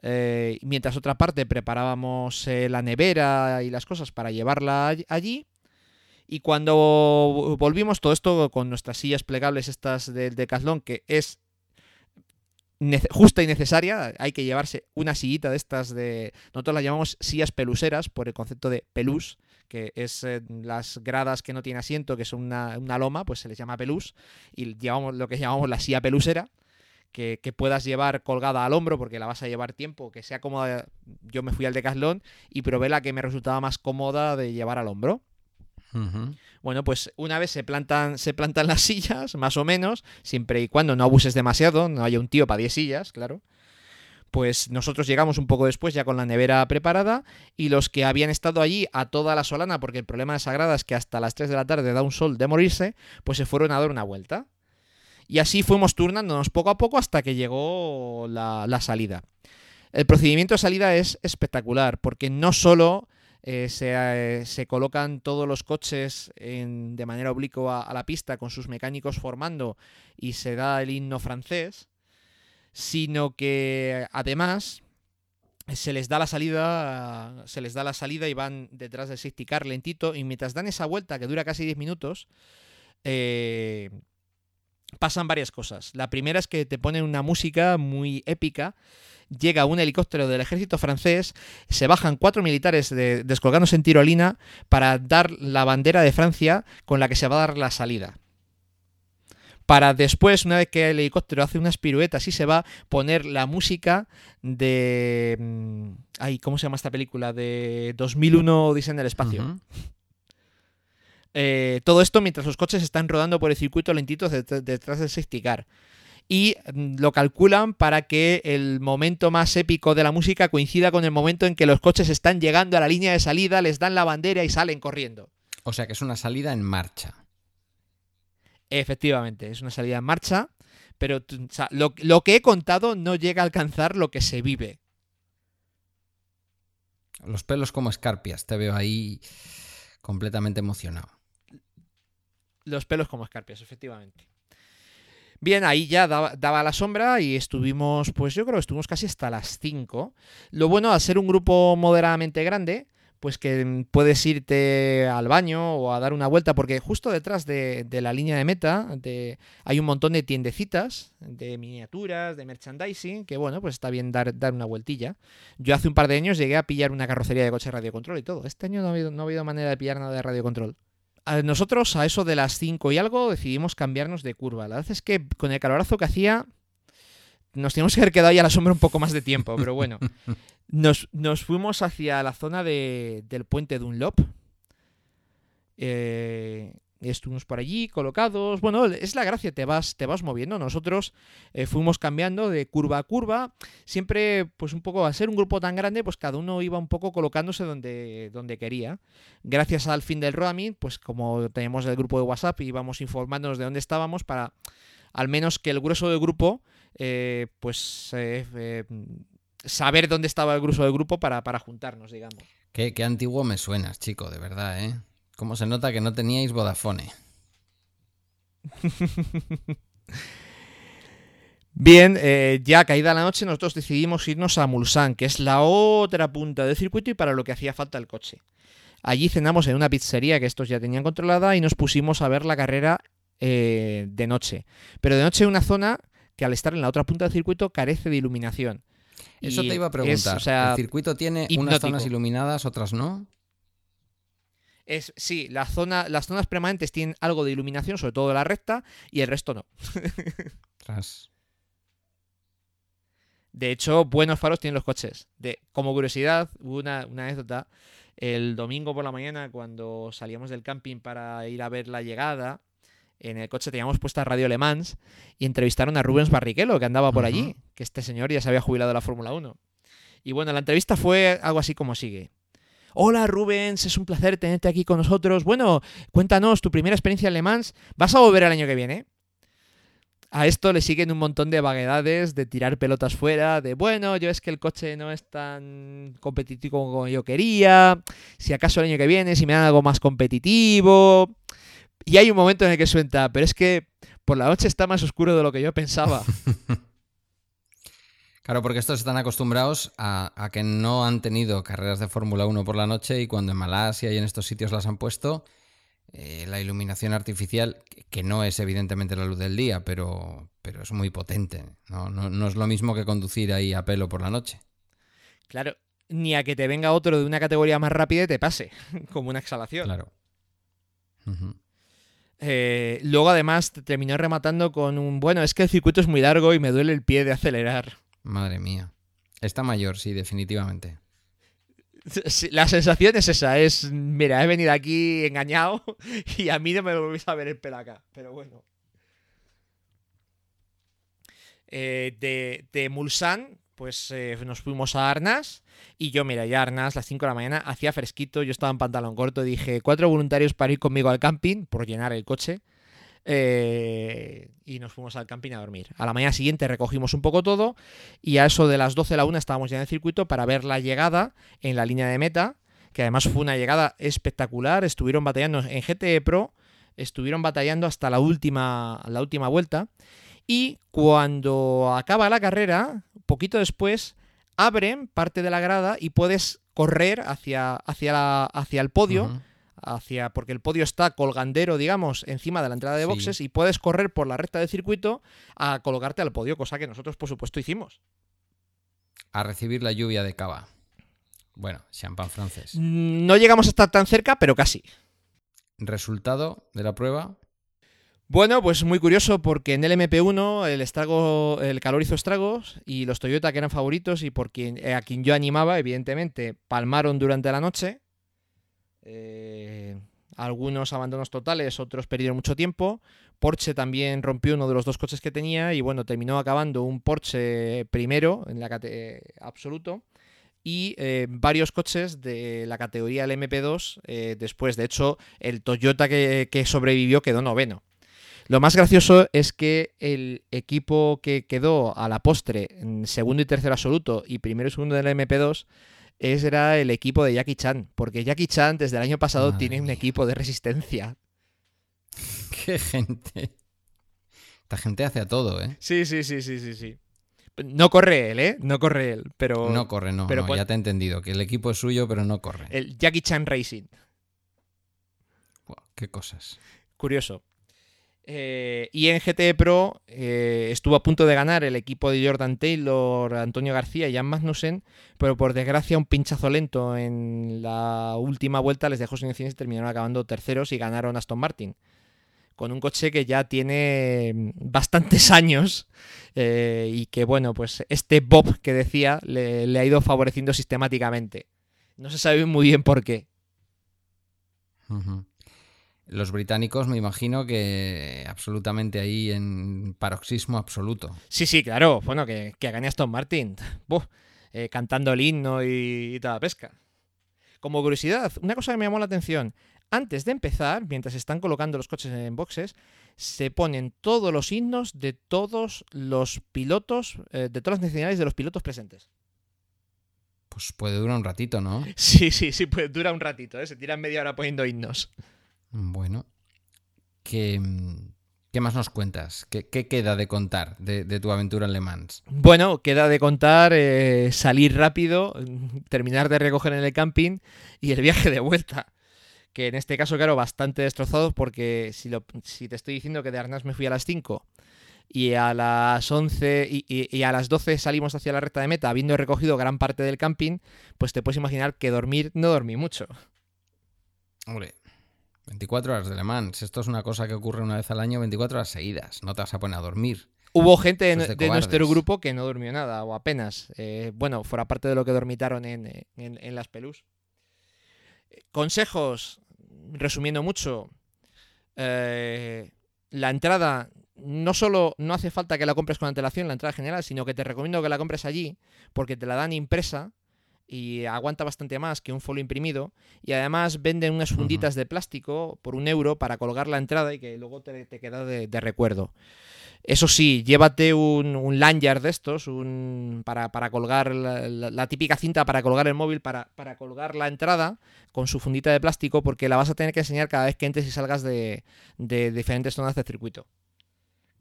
[SPEAKER 4] Eh, mientras otra parte preparábamos eh, la nevera y las cosas para llevarla all- allí. Y cuando volvimos, todo esto con nuestras sillas plegables estas del Decathlon, que es justa y necesaria, hay que llevarse una sillita de estas de... Nosotros las llamamos sillas peluseras por el concepto de pelús, que es eh, las gradas que no tienen asiento, que son una, una loma, pues se les llama pelús, y llevamos lo que llamamos la silla pelusera que, que puedas llevar colgada al hombro porque la vas a llevar tiempo, que sea cómoda. Yo me fui al Decathlon y probé la que me resultaba más cómoda de llevar al hombro. Bueno, pues una vez se plantan, se plantan las sillas, más o menos, siempre y cuando no abuses demasiado, no haya un tío para 10 sillas, claro. Pues nosotros llegamos un poco después ya con la nevera preparada y los que habían estado allí a toda la solana, porque el problema de Sagrada es que hasta las 3 de la tarde da un sol de morirse, pues se fueron a dar una vuelta. Y así fuimos turnándonos poco a poco hasta que llegó la, la salida. El procedimiento de salida es espectacular, porque no solo eh, se, eh, se colocan todos los coches de manera oblicua a la pista con sus mecánicos formando y se da el himno francés, sino que además se les da la salida se les da la salida y van detrás del safety car lentito y mientras dan esa vuelta que dura casi 10 minutos eh, pasan varias cosas. La primera es que te ponen una música muy épica. Llega un helicóptero del ejército francés, se bajan cuatro militares de- descolgándose en tirolina para dar la bandera de Francia con la que se va a dar la salida. Para después, una vez que el helicóptero hace unas piruetas y se va, poner la música de... mm, Ay, ¿cómo se llama esta película? De 2001 Odisea en el espacio. Eh, todo esto mientras los coches están rodando por el circuito lentitos det- detrás del safety car. Y mm, lo calculan para que el momento más épico de la música coincida con el momento en que los coches están llegando a la línea de salida, les dan la bandera y salen corriendo.
[SPEAKER 3] O sea que es una salida en marcha.
[SPEAKER 4] Efectivamente, es una salida en marcha, pero t- o sea, lo, lo que he contado no llega a alcanzar lo que se vive.
[SPEAKER 3] Los pelos como escarpias, te veo ahí completamente emocionado.
[SPEAKER 4] Los pelos como escarpias, efectivamente. Bien, ahí ya daba, la sombra y estuvimos, pues yo creo que estuvimos casi hasta las 5. Lo bueno, al ser un grupo moderadamente grande, pues que puedes irte al baño o a dar una vuelta, porque justo detrás de, la línea de meta hay un montón de tiendecitas, de miniaturas, de merchandising, que bueno, pues está bien dar, una vueltilla. Yo hace un par de años llegué a pillar una carrocería de coche radiocontrol y todo. Este año no ha habido, no ha habido manera de pillar nada de radiocontrol. A Nosotros a eso de las 5 y algo decidimos cambiarnos de curva. La verdad es que con el calorazo que hacía nos teníamos que haber quedado ahí a la sombra un poco más de tiempo, pero bueno. Nos, nos fuimos hacia la zona de- del puente Dunlop. Eh, estuvimos por allí colocados. Bueno, es la gracia, te vas, te vas moviendo. Nosotros eh, fuimos cambiando de curva a curva. Siempre, pues un poco, al ser un grupo tan grande, pues cada uno iba un poco colocándose donde, donde quería. Gracias al fin del roaming, pues como tenemos el grupo de WhatsApp, íbamos informándonos de dónde estábamos para al menos que el grueso del grupo, eh, pues eh, saber dónde estaba el grueso del grupo para, para juntarnos, digamos.
[SPEAKER 3] Qué, qué antiguo me suenas, chico, de verdad, ¿eh? ¿Cómo se nota que no teníais Vodafone?
[SPEAKER 4] Bien, eh, ya caída la noche, nosotros decidimos irnos a Mulsan, que es la otra punta del circuito y para lo que hacía falta el coche. Allí cenamos en una pizzería que estos ya tenían controlada y nos pusimos a ver la carrera eh, de noche. Pero de noche una zona que al estar en la otra punta del circuito carece de iluminación.
[SPEAKER 3] Eso
[SPEAKER 4] Y
[SPEAKER 3] te iba a
[SPEAKER 4] es,
[SPEAKER 3] preguntar.
[SPEAKER 4] o sea,
[SPEAKER 3] ¿El circuito tiene unas zonas iluminadas, otras no?
[SPEAKER 4] Es, sí, la zona, las zonas permanentes tienen algo de iluminación, sobre todo la recta, y el resto no.
[SPEAKER 3] Tras.
[SPEAKER 4] De hecho, buenos faros tienen los coches. De, como curiosidad, hubo una, una anécdota. El domingo por la mañana, cuando salíamos del camping para ir a ver la llegada, en el coche teníamos puesta Radio Le Mans y entrevistaron a Rubens Barrichello, que andaba por allí, que este señor ya se había jubilado de la Fórmula 1. Y bueno, la entrevista fue algo así como sigue. Hola Rubens, es un placer tenerte aquí con nosotros. Bueno, cuéntanos tu primera experiencia en Le Mans. ¿Vas a volver el año que viene? A esto le siguen un montón de vaguedades, de tirar pelotas fuera, de bueno, yo es que el coche no es tan competitivo como yo quería, si acaso el año que viene, si me dan algo más competitivo. Y hay un momento en el que suelta, pero es que por la noche está más oscuro de lo que yo pensaba.
[SPEAKER 3] Claro, porque estos están acostumbrados a, a que no han tenido carreras de Fórmula 1 por la noche y cuando en Malasia y en estos sitios las han puesto, eh, la iluminación artificial, que- no es evidentemente la luz del día, pero, pero es muy potente. ¿no? No, no es lo mismo que conducir ahí a pelo por la noche.
[SPEAKER 4] Claro, ni a que te venga otro de una categoría más rápida y te pase, como una exhalación.
[SPEAKER 3] Claro.
[SPEAKER 4] Eh, luego además te terminó rematando con un, bueno, es que el circuito es muy largo y me duele el pie de acelerar.
[SPEAKER 3] Madre mía. Está mayor, sí, definitivamente.
[SPEAKER 4] La sensación es esa, es, mira, he venido aquí engañado y a mí no me volvéis a ver el pelo acá, pero bueno. Eh, de, de Mulsan, pues eh, nos fuimos a Arnas y yo, mira, ya Arnas, las 5 de la mañana, hacía fresquito, yo estaba en pantalón corto, dije, cuatro voluntarios para ir conmigo al camping, por llenar el coche. Eh, y nos fuimos al camping a dormir. A la mañana siguiente recogimos un poco todo y a eso de las 12 de la 1 estábamos ya en el circuito para ver la llegada en la línea de meta, que además fue una llegada espectacular. Estuvieron batallando en GTE Pro, estuvieron batallando hasta la última, la última vuelta. Y cuando acaba la carrera, poquito después, abren parte de la grada y puedes correr hacia, hacia, la- hacia el podio. Hacia, porque el podio está colgandero, digamos, encima de la entrada de
[SPEAKER 3] Sí.
[SPEAKER 4] boxes y puedes correr por la recta del circuito a colocarte al podio, cosa que nosotros, por supuesto, hicimos.
[SPEAKER 3] A recibir la lluvia de cava. Bueno, champán francés.
[SPEAKER 4] Mm, No llegamos a estar tan cerca, pero casi.
[SPEAKER 3] Resultado de la prueba.
[SPEAKER 4] Bueno, pues muy curioso porque en el MP1 el estrago, el calor hizo estragos y los Toyota que eran favoritos y por quien, eh, a quien yo animaba, evidentemente, palmaron durante la noche. Eh, algunos abandonos totales, otros perdieron mucho tiempo. Porsche también rompió uno de los dos coches que tenía y bueno, terminó acabando un Porsche primero en la cate- absoluto y eh, varios coches de la categoría del MP2 eh, después. De hecho, el Toyota que, sobrevivió quedó noveno. Lo más gracioso es que el equipo que quedó a la postre en segundo y tercero absoluto y primero y segundo del MP2 es- era el equipo de Jackie Chan, porque Jackie Chan desde el año pasado
[SPEAKER 3] Madre
[SPEAKER 4] tiene un equipo de resistencia.
[SPEAKER 3] Qué gente. Esta gente hace a todo, ¿eh?
[SPEAKER 4] Sí, sí, sí, sí, sí, sí. No corre él, ¿eh? No corre él, pero
[SPEAKER 3] No corre, no.
[SPEAKER 4] pero
[SPEAKER 3] no, Ya te he entendido, que el equipo es suyo, pero no corre.
[SPEAKER 4] el Jackie Chan Racing.
[SPEAKER 3] Qué cosas.
[SPEAKER 4] Curioso. Eh, y en GT Pro eh, estuvo a punto de ganar el equipo de Jordan Taylor, Antonio García y Jan Magnussen, pero por desgracia un pinchazo lento en la última vuelta les dejó sin opciones y terminaron acabando terceros y ganaron Aston Martin. Con un coche que ya tiene mm, bastantes años eh, y que, bueno, pues este Bob que decía le, ha ido favoreciendo sistemáticamente. No se sabe muy bien por qué.
[SPEAKER 3] Ujú. Los británicos me imagino que absolutamente ahí en paroxismo absoluto.
[SPEAKER 4] Sí, sí, claro. Bueno, que, que gane Aston Martin. Eh, cantando el himno y, y toda la pesca. Como curiosidad, una cosa que me llamó la atención. Antes de empezar, mientras están colocando los coches en boxes, se ponen todos los himnos de todos los pilotos, eh, de todas las nacionalidades de los pilotos presentes.
[SPEAKER 3] Pues puede durar un ratito, ¿no?
[SPEAKER 4] Sí, sí, sí, pues dura un ratito, ¿eh? se tiran media hora poniendo himnos.
[SPEAKER 3] Bueno. ¿Qué, qué más nos cuentas? ¿Qué, qué queda de contar de, de, tu aventura en Le Mans?
[SPEAKER 4] Bueno, queda de contar eh, salir rápido, terminar de recoger en el camping y el viaje de vuelta. Que en este caso, claro, bastante destrozado porque si, lo, si te estoy diciendo que de Arnas me fui a las 5 y a las 11 y, y, y, a las 12 salimos hacia la recta de meta habiendo recogido gran parte del camping, pues te puedes imaginar que dormir no dormí mucho.
[SPEAKER 3] Hombre, 24 horas de Le Mans. Esto es una cosa que ocurre una vez al año, 24 horas seguidas. No te vas a poner a dormir.
[SPEAKER 4] Hubo gente de, nuestro grupo que no durmió nada o apenas. Eh, bueno, fuera parte de lo que dormitaron en, en, en las pelús. Consejos, resumiendo mucho. Eh, la entrada no solo no hace falta que la compres con antelación, la entrada general, sino que te recomiendo que la compres allí porque te la dan impresa y aguanta bastante más que un folio imprimido. Y además venden unas funditas uh -huh. de plástico por un euro para colgar la entrada y que luego te, te queda de, de, recuerdo. Eso sí, llévate un, un lanyard de estos, un, para, para colgar la, la, la, típica cinta para colgar el móvil, para, para, colgar la entrada con su fundita de plástico, porque la vas a tener que enseñar cada vez que entres y salgas de, de diferentes zonas de circuito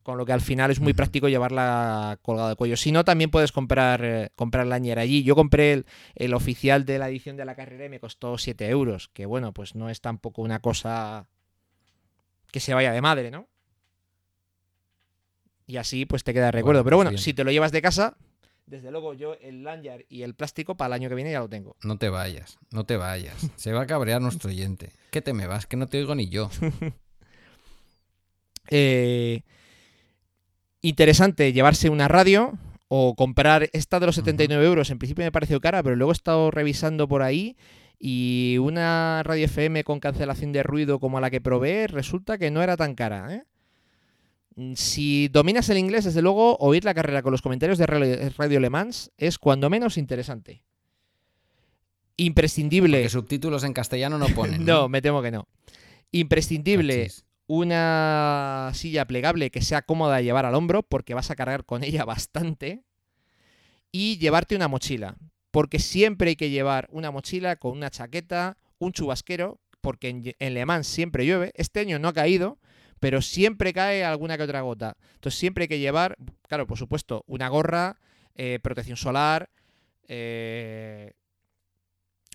[SPEAKER 4] con lo que al final es muy práctico llevarla colgada de cuello. Si no, también puedes comprar, eh, comprar lanyard allí. Yo compré el, el, oficial de la edición de la carrera y me costó 7 euros, que bueno, pues no es tampoco una cosa que se vaya de madre, ¿no? Y así pues te queda recuerdo. Bueno, Pero bueno, bien. si te lo llevas de casa, desde luego yo el lanyard y el plástico para el año que viene ya lo tengo.
[SPEAKER 3] No te vayas, no te vayas. Se va a cabrear nuestro oyente. ¿Qué te me vas? Que no te oigo ni yo.
[SPEAKER 4] eh interesante llevarse una radio o comprar esta de los 79 euros. En principio me pareció cara, pero luego he estado revisando por ahí y una radio FM con cancelación de ruido como la que probé resulta que no era tan cara. ¿eh? Si dominas el inglés, desde luego, oír la carrera con los comentarios de Radio Le Mans es cuando menos interesante. Imprescindible.
[SPEAKER 3] Porque subtítulos en castellano no ponen.
[SPEAKER 4] ¿no? no, me temo que no. Imprescindible. Achis una silla plegable que sea cómoda de llevar al hombro, porque vas a cargar con ella bastante, y llevarte una mochila, porque siempre hay que llevar una mochila con una chaqueta, un chubasquero, porque en, Le Mans siempre llueve, este año no ha caído, pero siempre cae alguna que otra gota. Entonces siempre hay que llevar, claro, por supuesto, una gorra, eh, protección solar, eh,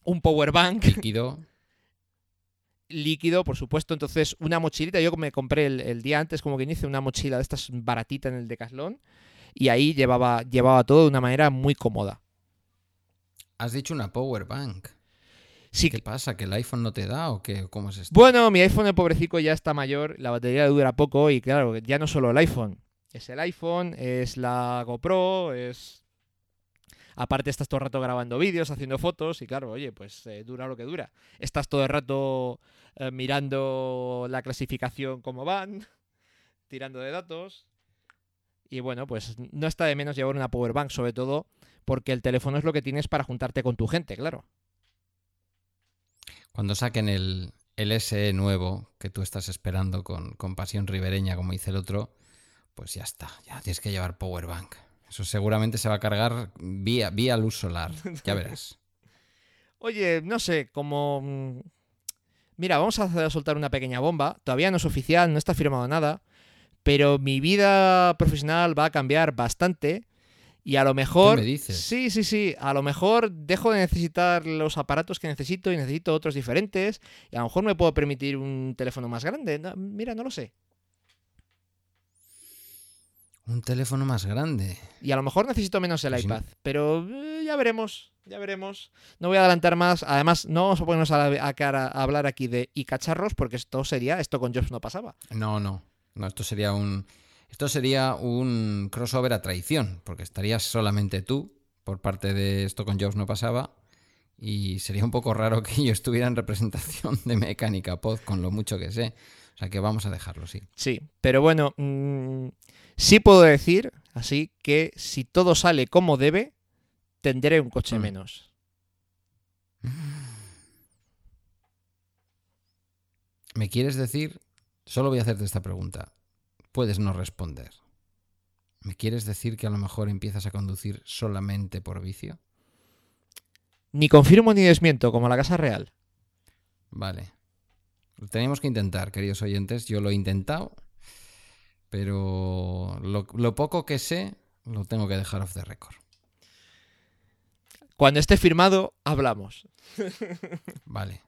[SPEAKER 4] un power bank.
[SPEAKER 3] Líquido
[SPEAKER 4] líquido, por supuesto. Entonces, una mochilita. Yo me compré el, el día antes, como que hice una mochila de estas baratita en el Decathlon. Y ahí llevaba, llevaba todo de una manera muy cómoda.
[SPEAKER 3] Has dicho una power bank.
[SPEAKER 4] Sí.
[SPEAKER 3] ¿Qué pasa? ¿Que el iPhone no te da o qué? ¿Cómo es esto?
[SPEAKER 4] Bueno, mi iPhone, el pobrecito, ya está mayor, la batería dura poco y claro, ya no solo el iPhone. Es el iPhone, es la GoPro, es... Aparte estás todo el rato grabando vídeos, haciendo fotos y claro, oye, pues eh, dura lo que dura. Estás todo el rato eh, mirando la clasificación cómo van, tirando de datos. Y bueno, pues no está de menos llevar una power bank, sobre todo porque el teléfono es lo que tienes para juntarte con tu gente, claro.
[SPEAKER 3] Cuando saquen el, el SE nuevo que tú estás esperando con, con pasión ribereña, como dice el otro, pues ya está, ya tienes que llevar power bank. Eso seguramente se va a cargar vía, vía luz solar, ya verás.
[SPEAKER 4] Oye, no sé, como mm, mira, vamos a soltar una pequeña bomba, todavía no es oficial, no está firmado nada, pero mi vida profesional va a cambiar bastante y a lo mejor...
[SPEAKER 3] ¿Qué me dices?
[SPEAKER 4] Sí, sí, sí, a lo mejor dejo de necesitar los aparatos que necesito y necesito otros diferentes y a lo mejor me puedo permitir un teléfono más grande, no, mira, no lo sé.
[SPEAKER 3] Un teléfono más grande.
[SPEAKER 4] Y a lo mejor necesito menos el pues iPad, sí. pero eh, ya veremos, ya veremos. No voy a adelantar más. Además, no vamos a ponernos a, la, a, cara, a hablar aquí de y cacharros, porque esto sería, esto con Jobs no pasaba.
[SPEAKER 3] No, no, no, esto sería un, esto sería un crossover a traición, porque estarías solamente tú por parte de esto con Jobs no pasaba y sería un poco raro que yo estuviera en representación de mecánica pod con lo mucho que sé. O sea que vamos a dejarlo, sí.
[SPEAKER 4] Sí, pero bueno, mm, sí puedo decir, así, que si todo sale como debe, tendré un coche
[SPEAKER 3] Mm.
[SPEAKER 4] menos.
[SPEAKER 3] ¿Me quieres decir? Solo voy a hacerte esta pregunta. Puedes no responder. ¿Me quieres decir que a lo mejor empiezas a conducir solamente por vicio?
[SPEAKER 4] Ni confirmo ni desmiento, como la Casa Real.
[SPEAKER 3] Vale. Lo tenemos que intentar, queridos oyentes. Yo lo he intentado, pero lo, lo poco que sé lo tengo que dejar off the record.
[SPEAKER 4] Cuando esté firmado, hablamos.
[SPEAKER 3] Vale.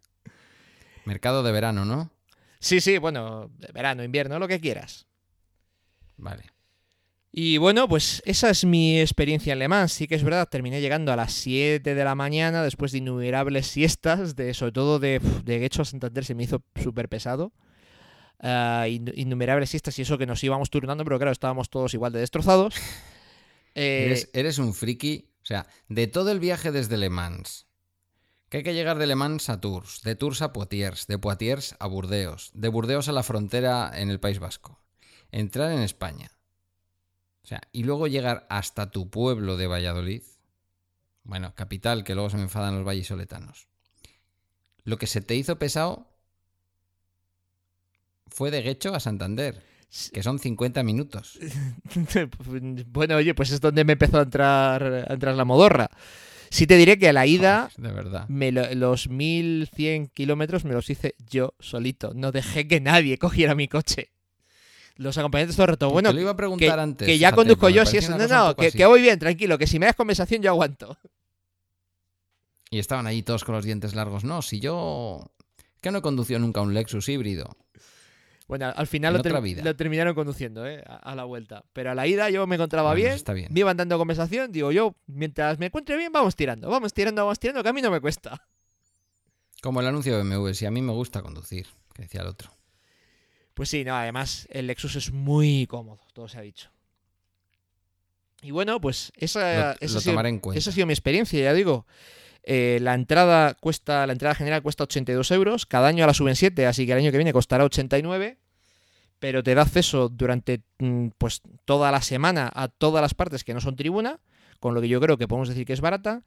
[SPEAKER 3] Mercado de verano, ¿no?
[SPEAKER 4] Sí, sí, bueno, de verano, invierno, lo que quieras.
[SPEAKER 3] Vale.
[SPEAKER 4] Y bueno, pues esa es mi experiencia en Le Mans. Sí que es verdad, terminé llegando a las 7 de la mañana después de innumerables siestas, de, sobre todo de, de hecho a Santander se me hizo súper pesado. Ah, in- innumerables siestas y eso que nos íbamos turnando, pero claro, estábamos todos igual de destrozados. Eh,
[SPEAKER 3] Eres, eres un friki. O sea, de todo el viaje desde Le Mans, que hay que llegar de Le Mans a Tours, de Tours a Poitiers, de Poitiers a Burdeos, de Burdeos a la frontera en el País Vasco, entrar en España. O sea, y luego llegar hasta tu pueblo de Valladolid. Bueno, capital, que luego se me enfadan los vallisoletanos. Lo que se te hizo pesado fue de Guecho a Santander, que son 50 minutos.
[SPEAKER 4] bueno, oye, pues es donde me empezó a entrar, a entrar la modorra. Sí te diré que a la ida,
[SPEAKER 3] Joder, de verdad.
[SPEAKER 4] me lo- los 1100 kilómetros me los hice yo solito. No dejé que nadie cogiera mi coche. Los acompañantes todo el rato. Bueno,
[SPEAKER 3] Te lo iba a
[SPEAKER 4] que,
[SPEAKER 3] preguntar antes.
[SPEAKER 4] que ya
[SPEAKER 3] fíjate,
[SPEAKER 4] conduzco yo, si eso. No, no, que, que voy bien, tranquilo, que si me das conversación yo aguanto.
[SPEAKER 3] Y estaban allí todos con los dientes largos. No, si yo. Que no he conducido nunca un Lexus híbrido.
[SPEAKER 4] Bueno, al final lo,
[SPEAKER 3] otra
[SPEAKER 4] ter-
[SPEAKER 3] vida.
[SPEAKER 4] lo terminaron conduciendo, ¿eh? A, a la vuelta. Pero a la ida yo me encontraba
[SPEAKER 3] Bueno,
[SPEAKER 4] bien,
[SPEAKER 3] está bien.
[SPEAKER 4] me iban dando conversación. Digo yo, mientras me encuentre bien, vamos tirando, vamos tirando, vamos tirando, que a mí no me cuesta.
[SPEAKER 3] Como el anuncio de BMW, si a mí me gusta conducir, que decía el otro.
[SPEAKER 4] Pues sí, no, además el Lexus es muy cómodo, todo se ha dicho. Y bueno, pues esa,
[SPEAKER 3] Lo,
[SPEAKER 4] esa
[SPEAKER 3] lo
[SPEAKER 4] ha sido-
[SPEAKER 3] tomaré en cuenta.
[SPEAKER 4] esa ha sido mi experiencia, ya digo. Eh, la entrada cuesta, la entrada general cuesta 82 euros. Cada año la suben 7, así que el año que viene costará 89. Pero te da acceso durante mm, pues toda la semana a todas las partes que no son tribuna, con lo que yo creo que podemos decir que es barata.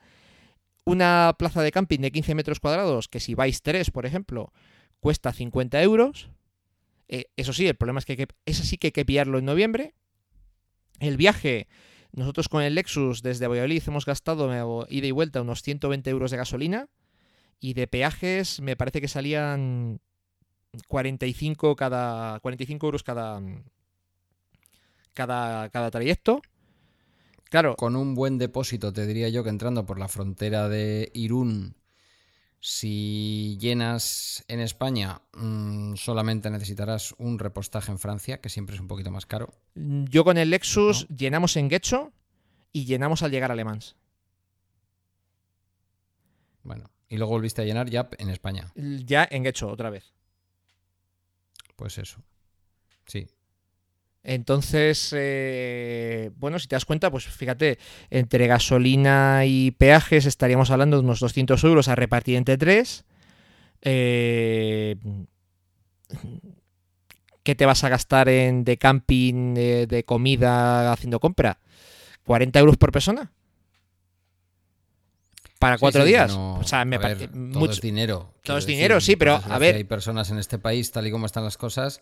[SPEAKER 4] Una plaza de camping de 15 metros cuadrados, que si vais 3, por ejemplo, cuesta 50 euros. Eh, eso sí, el problema es que, que eso sí que hay que pillarlo en noviembre. El viaje, nosotros con el Lexus desde Valladolid hemos gastado ida y vuelta unos 120 euros de gasolina y de peajes me parece que salían 45 cada 45 euros cada cada, cada trayecto. Claro,
[SPEAKER 3] Con un buen depósito, te diría yo que entrando por la frontera de Irún, si llenas en España, mm, solamente necesitarás un repostaje en Francia, que siempre es un poquito más caro.
[SPEAKER 4] yo con el Lexus llenamos en Guecho y llenamos al llegar a Le Mans.
[SPEAKER 3] Bueno, y luego volviste a llenar ya en España.
[SPEAKER 4] Ya en Guecho otra vez.
[SPEAKER 3] Pues eso. Sí.
[SPEAKER 4] Entonces, eh, bueno, si te das cuenta, pues fíjate, entre gasolina y peajes estaríamos hablando de unos 200 euros a repartir entre tres. Eh, ¿Qué te vas a gastar en de camping, de, de comida, haciendo compra? ¿40 euros por persona? ¿Para cuatro
[SPEAKER 3] sí,
[SPEAKER 4] días?
[SPEAKER 3] no,
[SPEAKER 4] o sea, me
[SPEAKER 3] ver, todo
[SPEAKER 4] mucho.
[SPEAKER 3] es dinero. quiero
[SPEAKER 4] es dinero, sí, pero, a ver-
[SPEAKER 3] Hay personas en este país, tal y como están las cosas,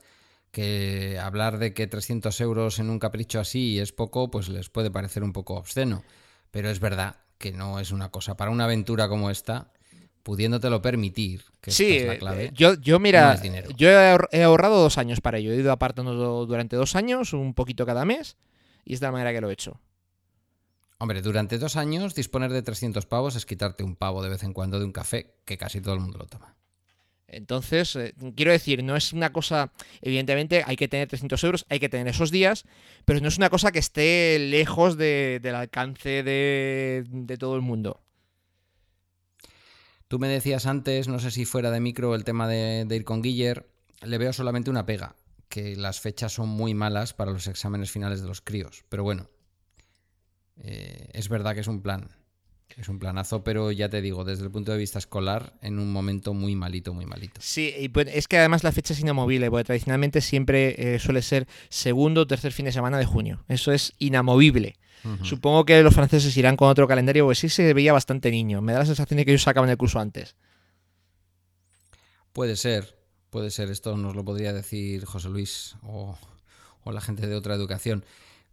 [SPEAKER 3] que hablar de que 300 euros en un capricho así es poco, pues les puede parecer un poco obsceno. Pero es verdad que no es una cosa. Para una aventura como esta, pudiéndotelo permitir, que
[SPEAKER 4] Sí,
[SPEAKER 3] es la
[SPEAKER 4] eh,
[SPEAKER 3] clave.
[SPEAKER 4] yo, yo mira,
[SPEAKER 3] no
[SPEAKER 4] yo he ahorrado dos años para ello. He ido apartando durante dos años, un poquito cada mes, y es de la manera que lo he hecho.
[SPEAKER 3] Hombre, durante dos años disponer de 300 pavos es quitarte un pavo de vez en cuando de un café, que casi todo el mundo lo toma.
[SPEAKER 4] Entonces, eh, quiero decir, no es una cosa, evidentemente hay que tener 300 euros, hay que tener esos días, pero no es una cosa que esté lejos de- del alcance de, todo el mundo.
[SPEAKER 3] Tú me decías antes, no sé si fuera de micro, el tema de, de ir con Guiller. Le veo solamente una pega, que las fechas son muy malas para los exámenes finales de los críos. Pero bueno, eh, es verdad que es un plan. Es un planazo, pero ya te digo, desde el punto de vista escolar, en un momento muy malito, muy malito.
[SPEAKER 4] Sí, y pues es que además la fecha es inamovible, porque tradicionalmente siempre eh, suele ser segundo o tercer fin de semana de junio. Eso es inamovible. Supongo que los franceses irán con otro calendario, porque sí se veía bastante niño. Me da la sensación de que ellos sacaban el curso antes.
[SPEAKER 3] Puede ser, puede ser. Esto nos lo podría decir José Luis o, o la gente de otra educación.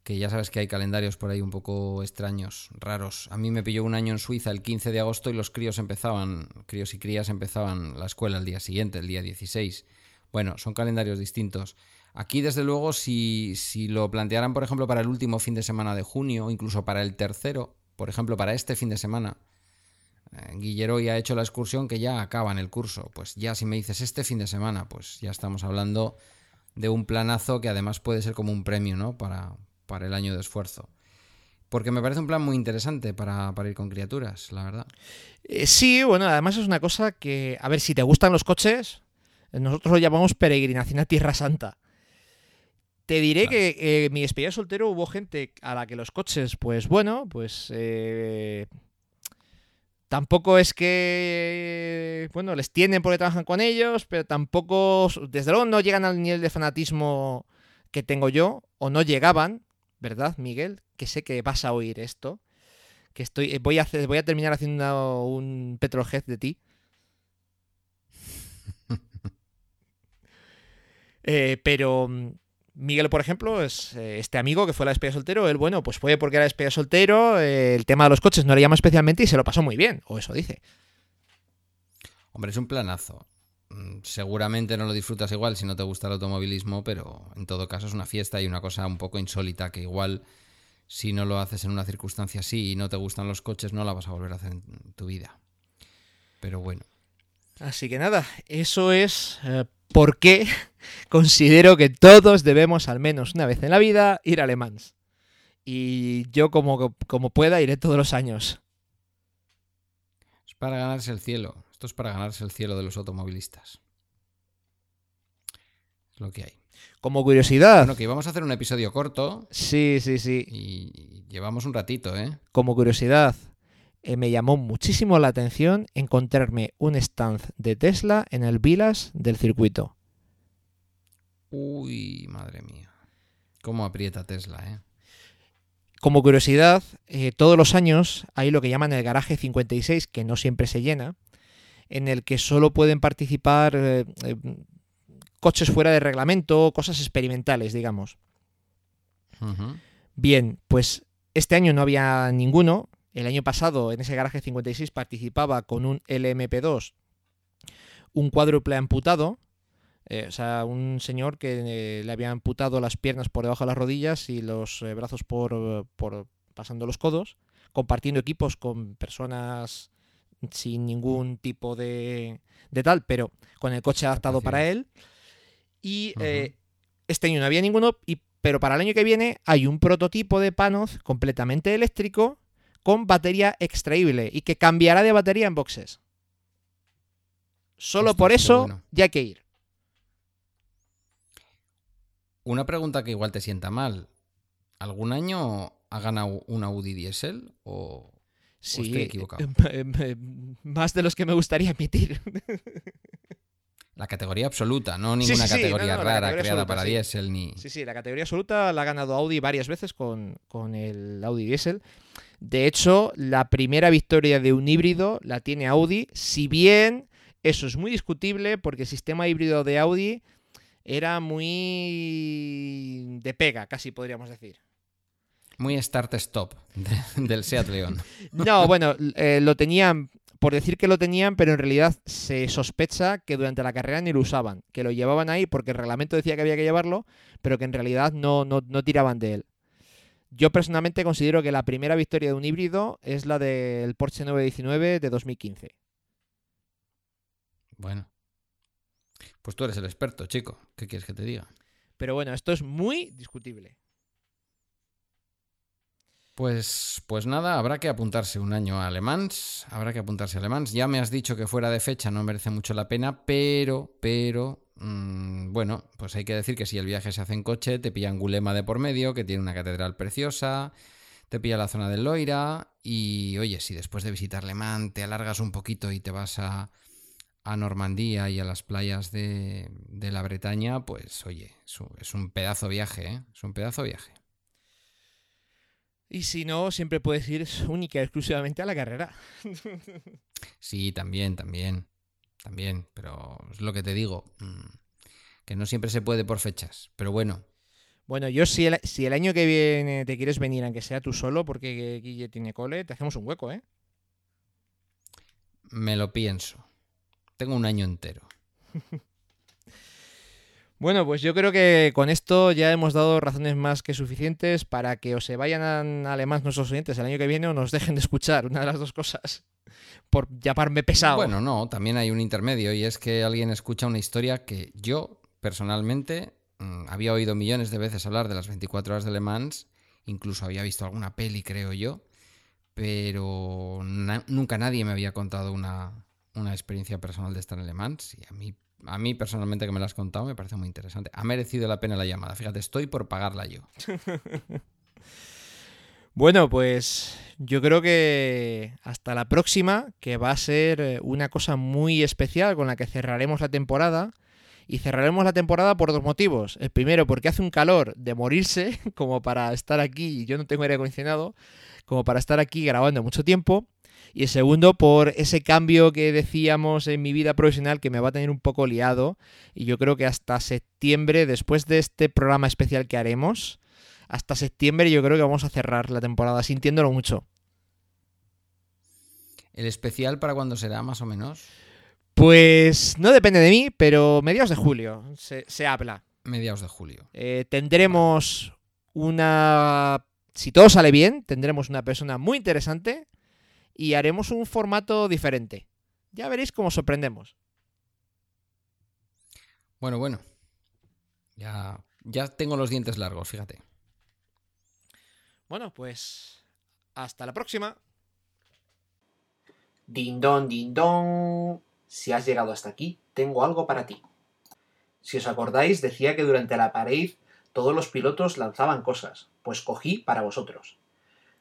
[SPEAKER 3] Que ya sabes que hay calendarios por ahí un poco extraños, raros. A mí me pilló un año en Suiza el 15 de agosto y los críos empezaban, críos y crías empezaban la escuela el día siguiente, el día 16. Bueno, son calendarios distintos. Aquí, desde luego, si, si lo plantearan, por ejemplo, para el último fin de semana de junio, incluso para el tercero, por ejemplo, para este fin de semana, eh, Guilleroy ha hecho la excursión que ya acaba en el curso. Pues ya si me dices este fin de semana, pues ya estamos hablando de un planazo que además puede ser como un premio, ¿no? Para, para el año de esfuerzo. Porque me parece un plan muy interesante para, para ir con criaturas, la verdad.
[SPEAKER 4] Eh, sí, bueno, además es una cosa que, a ver, si te gustan los coches, eh, nosotros lo llamamos peregrinación a Tierra Santa. Te diré
[SPEAKER 3] Claro.
[SPEAKER 4] que eh, en mi despedida de soltero hubo gente a la que los coches, pues bueno, pues eh, tampoco es que, bueno, les tienen porque trabajan con ellos, pero tampoco, desde luego no llegan al nivel de fanatismo que tengo yo, o no llegaban, ¿verdad, Miguel? Que sé que vas a oír esto que estoy eh, voy a hacer voy a terminar haciendo un petrolhead de ti Eh, pero mm, Miguel por ejemplo es eh, este amigo que fue a la despedida de soltero él bueno pues fue porque era despedida de soltero el tema de los coches no le llama especialmente y se lo pasó muy bien o eso dice
[SPEAKER 3] Hombre, es un planazo. Mm, Seguramente no lo disfrutas igual si no te gusta el automovilismo, pero en todo caso es una fiesta y una cosa un poco insólita que igual si no lo haces en una circunstancia así y no te gustan los coches no la vas a volver a hacer en tu vida. Pero bueno.
[SPEAKER 4] así que nada eso es eh, por qué considero que todos debemos al menos una vez en la vida ir a Le Mans y yo como, como pueda iré todos los años
[SPEAKER 3] Es para ganarse el cielo. Esto es para ganarse el cielo de los automovilistas. Es lo que hay.
[SPEAKER 4] como curiosidad
[SPEAKER 3] Bueno, que íbamos a hacer un episodio corto
[SPEAKER 4] Sí, sí, sí.
[SPEAKER 3] y llevamos un ratito, ¿eh?
[SPEAKER 4] Como curiosidad, eh, me llamó muchísimo la atención encontrarme un stand de Tesla en el Vilas del circuito.
[SPEAKER 3] Uy, madre mía. Cómo aprieta Tesla, ¿eh?
[SPEAKER 4] Como curiosidad, eh, todos los años hay lo que llaman el garaje 56, que no siempre se llena, en el que solo pueden participar eh, eh, coches fuera de reglamento, cosas experimentales, digamos. Bien, pues este año no había ninguno. El año pasado en ese garaje 56 participaba con un LMP2, un cuádruple amputado, eh, o sea, un señor que eh, le había amputado las piernas por debajo de las rodillas y los eh, brazos por, por pasando los codos, compartiendo equipos con personas sin ningún tipo de, de tal, pero con el coche adaptado para él. Y eh, este año no había ninguno, y, pero para el año que viene hay un prototipo de Panoz completamente eléctrico con batería extraíble y que cambiará de batería en boxes. Solo por eso
[SPEAKER 3] bueno.
[SPEAKER 4] ya hay que ir.
[SPEAKER 3] Una pregunta que igual te sienta mal. ¿Algún año ha ganado un Audi Diesel o, o
[SPEAKER 4] Sí,
[SPEAKER 3] estoy equivocado?
[SPEAKER 4] eh, eh, más de los que me gustaría admitir.
[SPEAKER 3] La categoría absoluta, no ninguna
[SPEAKER 4] sí, sí,
[SPEAKER 3] categoría
[SPEAKER 4] no, no, la
[SPEAKER 3] rara
[SPEAKER 4] categoría
[SPEAKER 3] creada
[SPEAKER 4] absoluta,
[SPEAKER 3] para
[SPEAKER 4] sí.
[SPEAKER 3] diésel ni.
[SPEAKER 4] Sí, sí, la categoría absoluta la ha ganado Audi varias veces con, con el Audi Diesel. De hecho, la primera victoria de un híbrido la tiene Audi, si bien eso es muy discutible porque el sistema híbrido de Audi era muy de pega, casi podríamos decir.
[SPEAKER 3] Muy start-stop de- del Seat León.
[SPEAKER 4] No, bueno, eh, lo tenían, por decir que lo tenían, pero en realidad se sospecha que durante la carrera ni lo usaban, que lo llevaban ahí porque el reglamento decía que había que llevarlo, pero que en realidad no, no, no tiraban de él. Yo personalmente considero que la primera victoria de un híbrido es la del Porsche 919 de 2015.
[SPEAKER 3] Bueno. Pues tú eres el experto, chico. ¿Qué quieres que te diga?
[SPEAKER 4] Pero bueno, esto es muy discutible.
[SPEAKER 3] Pues, pues nada, habrá que apuntarse un año a habrá que apuntarse a. Ya me has dicho que fuera de fecha no merece mucho la pena, pero, pero, mm, bueno, pues hay que decir que si el viaje se hace en coche, te pillan Gulema de por medio, que tiene una catedral preciosa, te pilla la zona del Loira y oye, si después de visitar Le Mans te alargas un poquito y te vas a, Normandía y a las playas de, de la Bretaña, pues oye, es un, es un pedazo viaje, ¿eh? Es un pedazo viaje.
[SPEAKER 4] Y si no, siempre puedes ir única y exclusivamente a la carrera.
[SPEAKER 3] Sí, también, también, también, pero es lo que te digo, mm, que no siempre se puede por fechas, pero bueno,
[SPEAKER 4] Bueno, yo si el, si el año que viene te quieres venir, aunque sea tú solo, porque Guille tiene cole, te hacemos un hueco, ¿eh?
[SPEAKER 3] me lo pienso. Tengo un año entero.
[SPEAKER 4] Bueno, pues yo creo que con esto ya hemos dado razones más que suficientes para que o se vayan a alemán nuestros oyentes el año que viene o nos dejen de escuchar, una de las dos cosas, por llamarme pesado.
[SPEAKER 3] Bueno, no, también hay un intermedio y es que alguien escucha una historia que yo, personalmente, mm, había oído millones de veces hablar de las 24 horas de Le Mans, incluso había visto alguna peli, creo yo, pero nunca nadie me había contado una, una experiencia personal de estar en Le Mans y a mí, a mí personalmente que me la has contado me parece muy interesante. Ha merecido la pena la llamada, fíjate, estoy por pagarla yo.
[SPEAKER 4] Bueno, pues yo creo que hasta la próxima, que va a ser eh, una cosa muy especial con la que cerraremos la temporada. Y cerraremos la temporada por dos motivos. El primero, porque hace un calor de morirse, como para estar aquí, y yo no tengo aire acondicionado, como para estar aquí grabando mucho tiempo. Y el segundo, por ese cambio que decíamos en mi vida profesional que me va a tener un poco liado. Y yo creo que hasta septiembre, después de este programa especial que haremos, hasta septiembre yo creo que vamos a cerrar la temporada sintiéndolo mucho.
[SPEAKER 3] ¿El especial para cuándo será, más o menos?
[SPEAKER 4] Pues no depende de mí, pero mediados de julio se, se habla.
[SPEAKER 3] Mediados de julio.
[SPEAKER 4] Eh, tendremos una... Si todo sale bien, tendremos una persona muy interesante y haremos un formato diferente. Ya veréis cómo sorprendemos.
[SPEAKER 3] Bueno, bueno. Ya, ya tengo los dientes largos, fíjate.
[SPEAKER 4] Bueno, pues hasta la próxima.
[SPEAKER 5] Din don, din don. Si has llegado hasta aquí, tengo algo para ti. Si os acordáis, decía que durante la pared todos los pilotos lanzaban cosas, pues cogí para vosotros.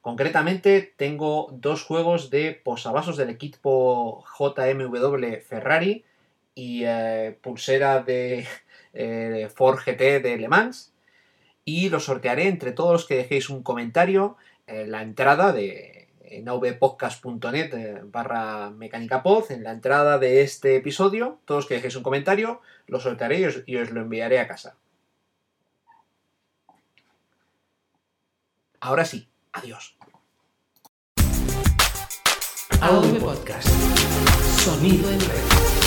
[SPEAKER 5] Concretamente, tengo dos juegos de posavasos del equipo JMW Ferrari y eh, pulsera de eh, Ford GT de Le Mans. Y los sortearé entre todos los que dejéis un comentario en la entrada de navpodcast.net eh, barra mecanicapod, en la entrada de este episodio, todos los que dejéis un comentario, lo sortearé y y os lo enviaré a casa. Ahora sí, adiós.
[SPEAKER 1] AV Podcast. Sonido en red.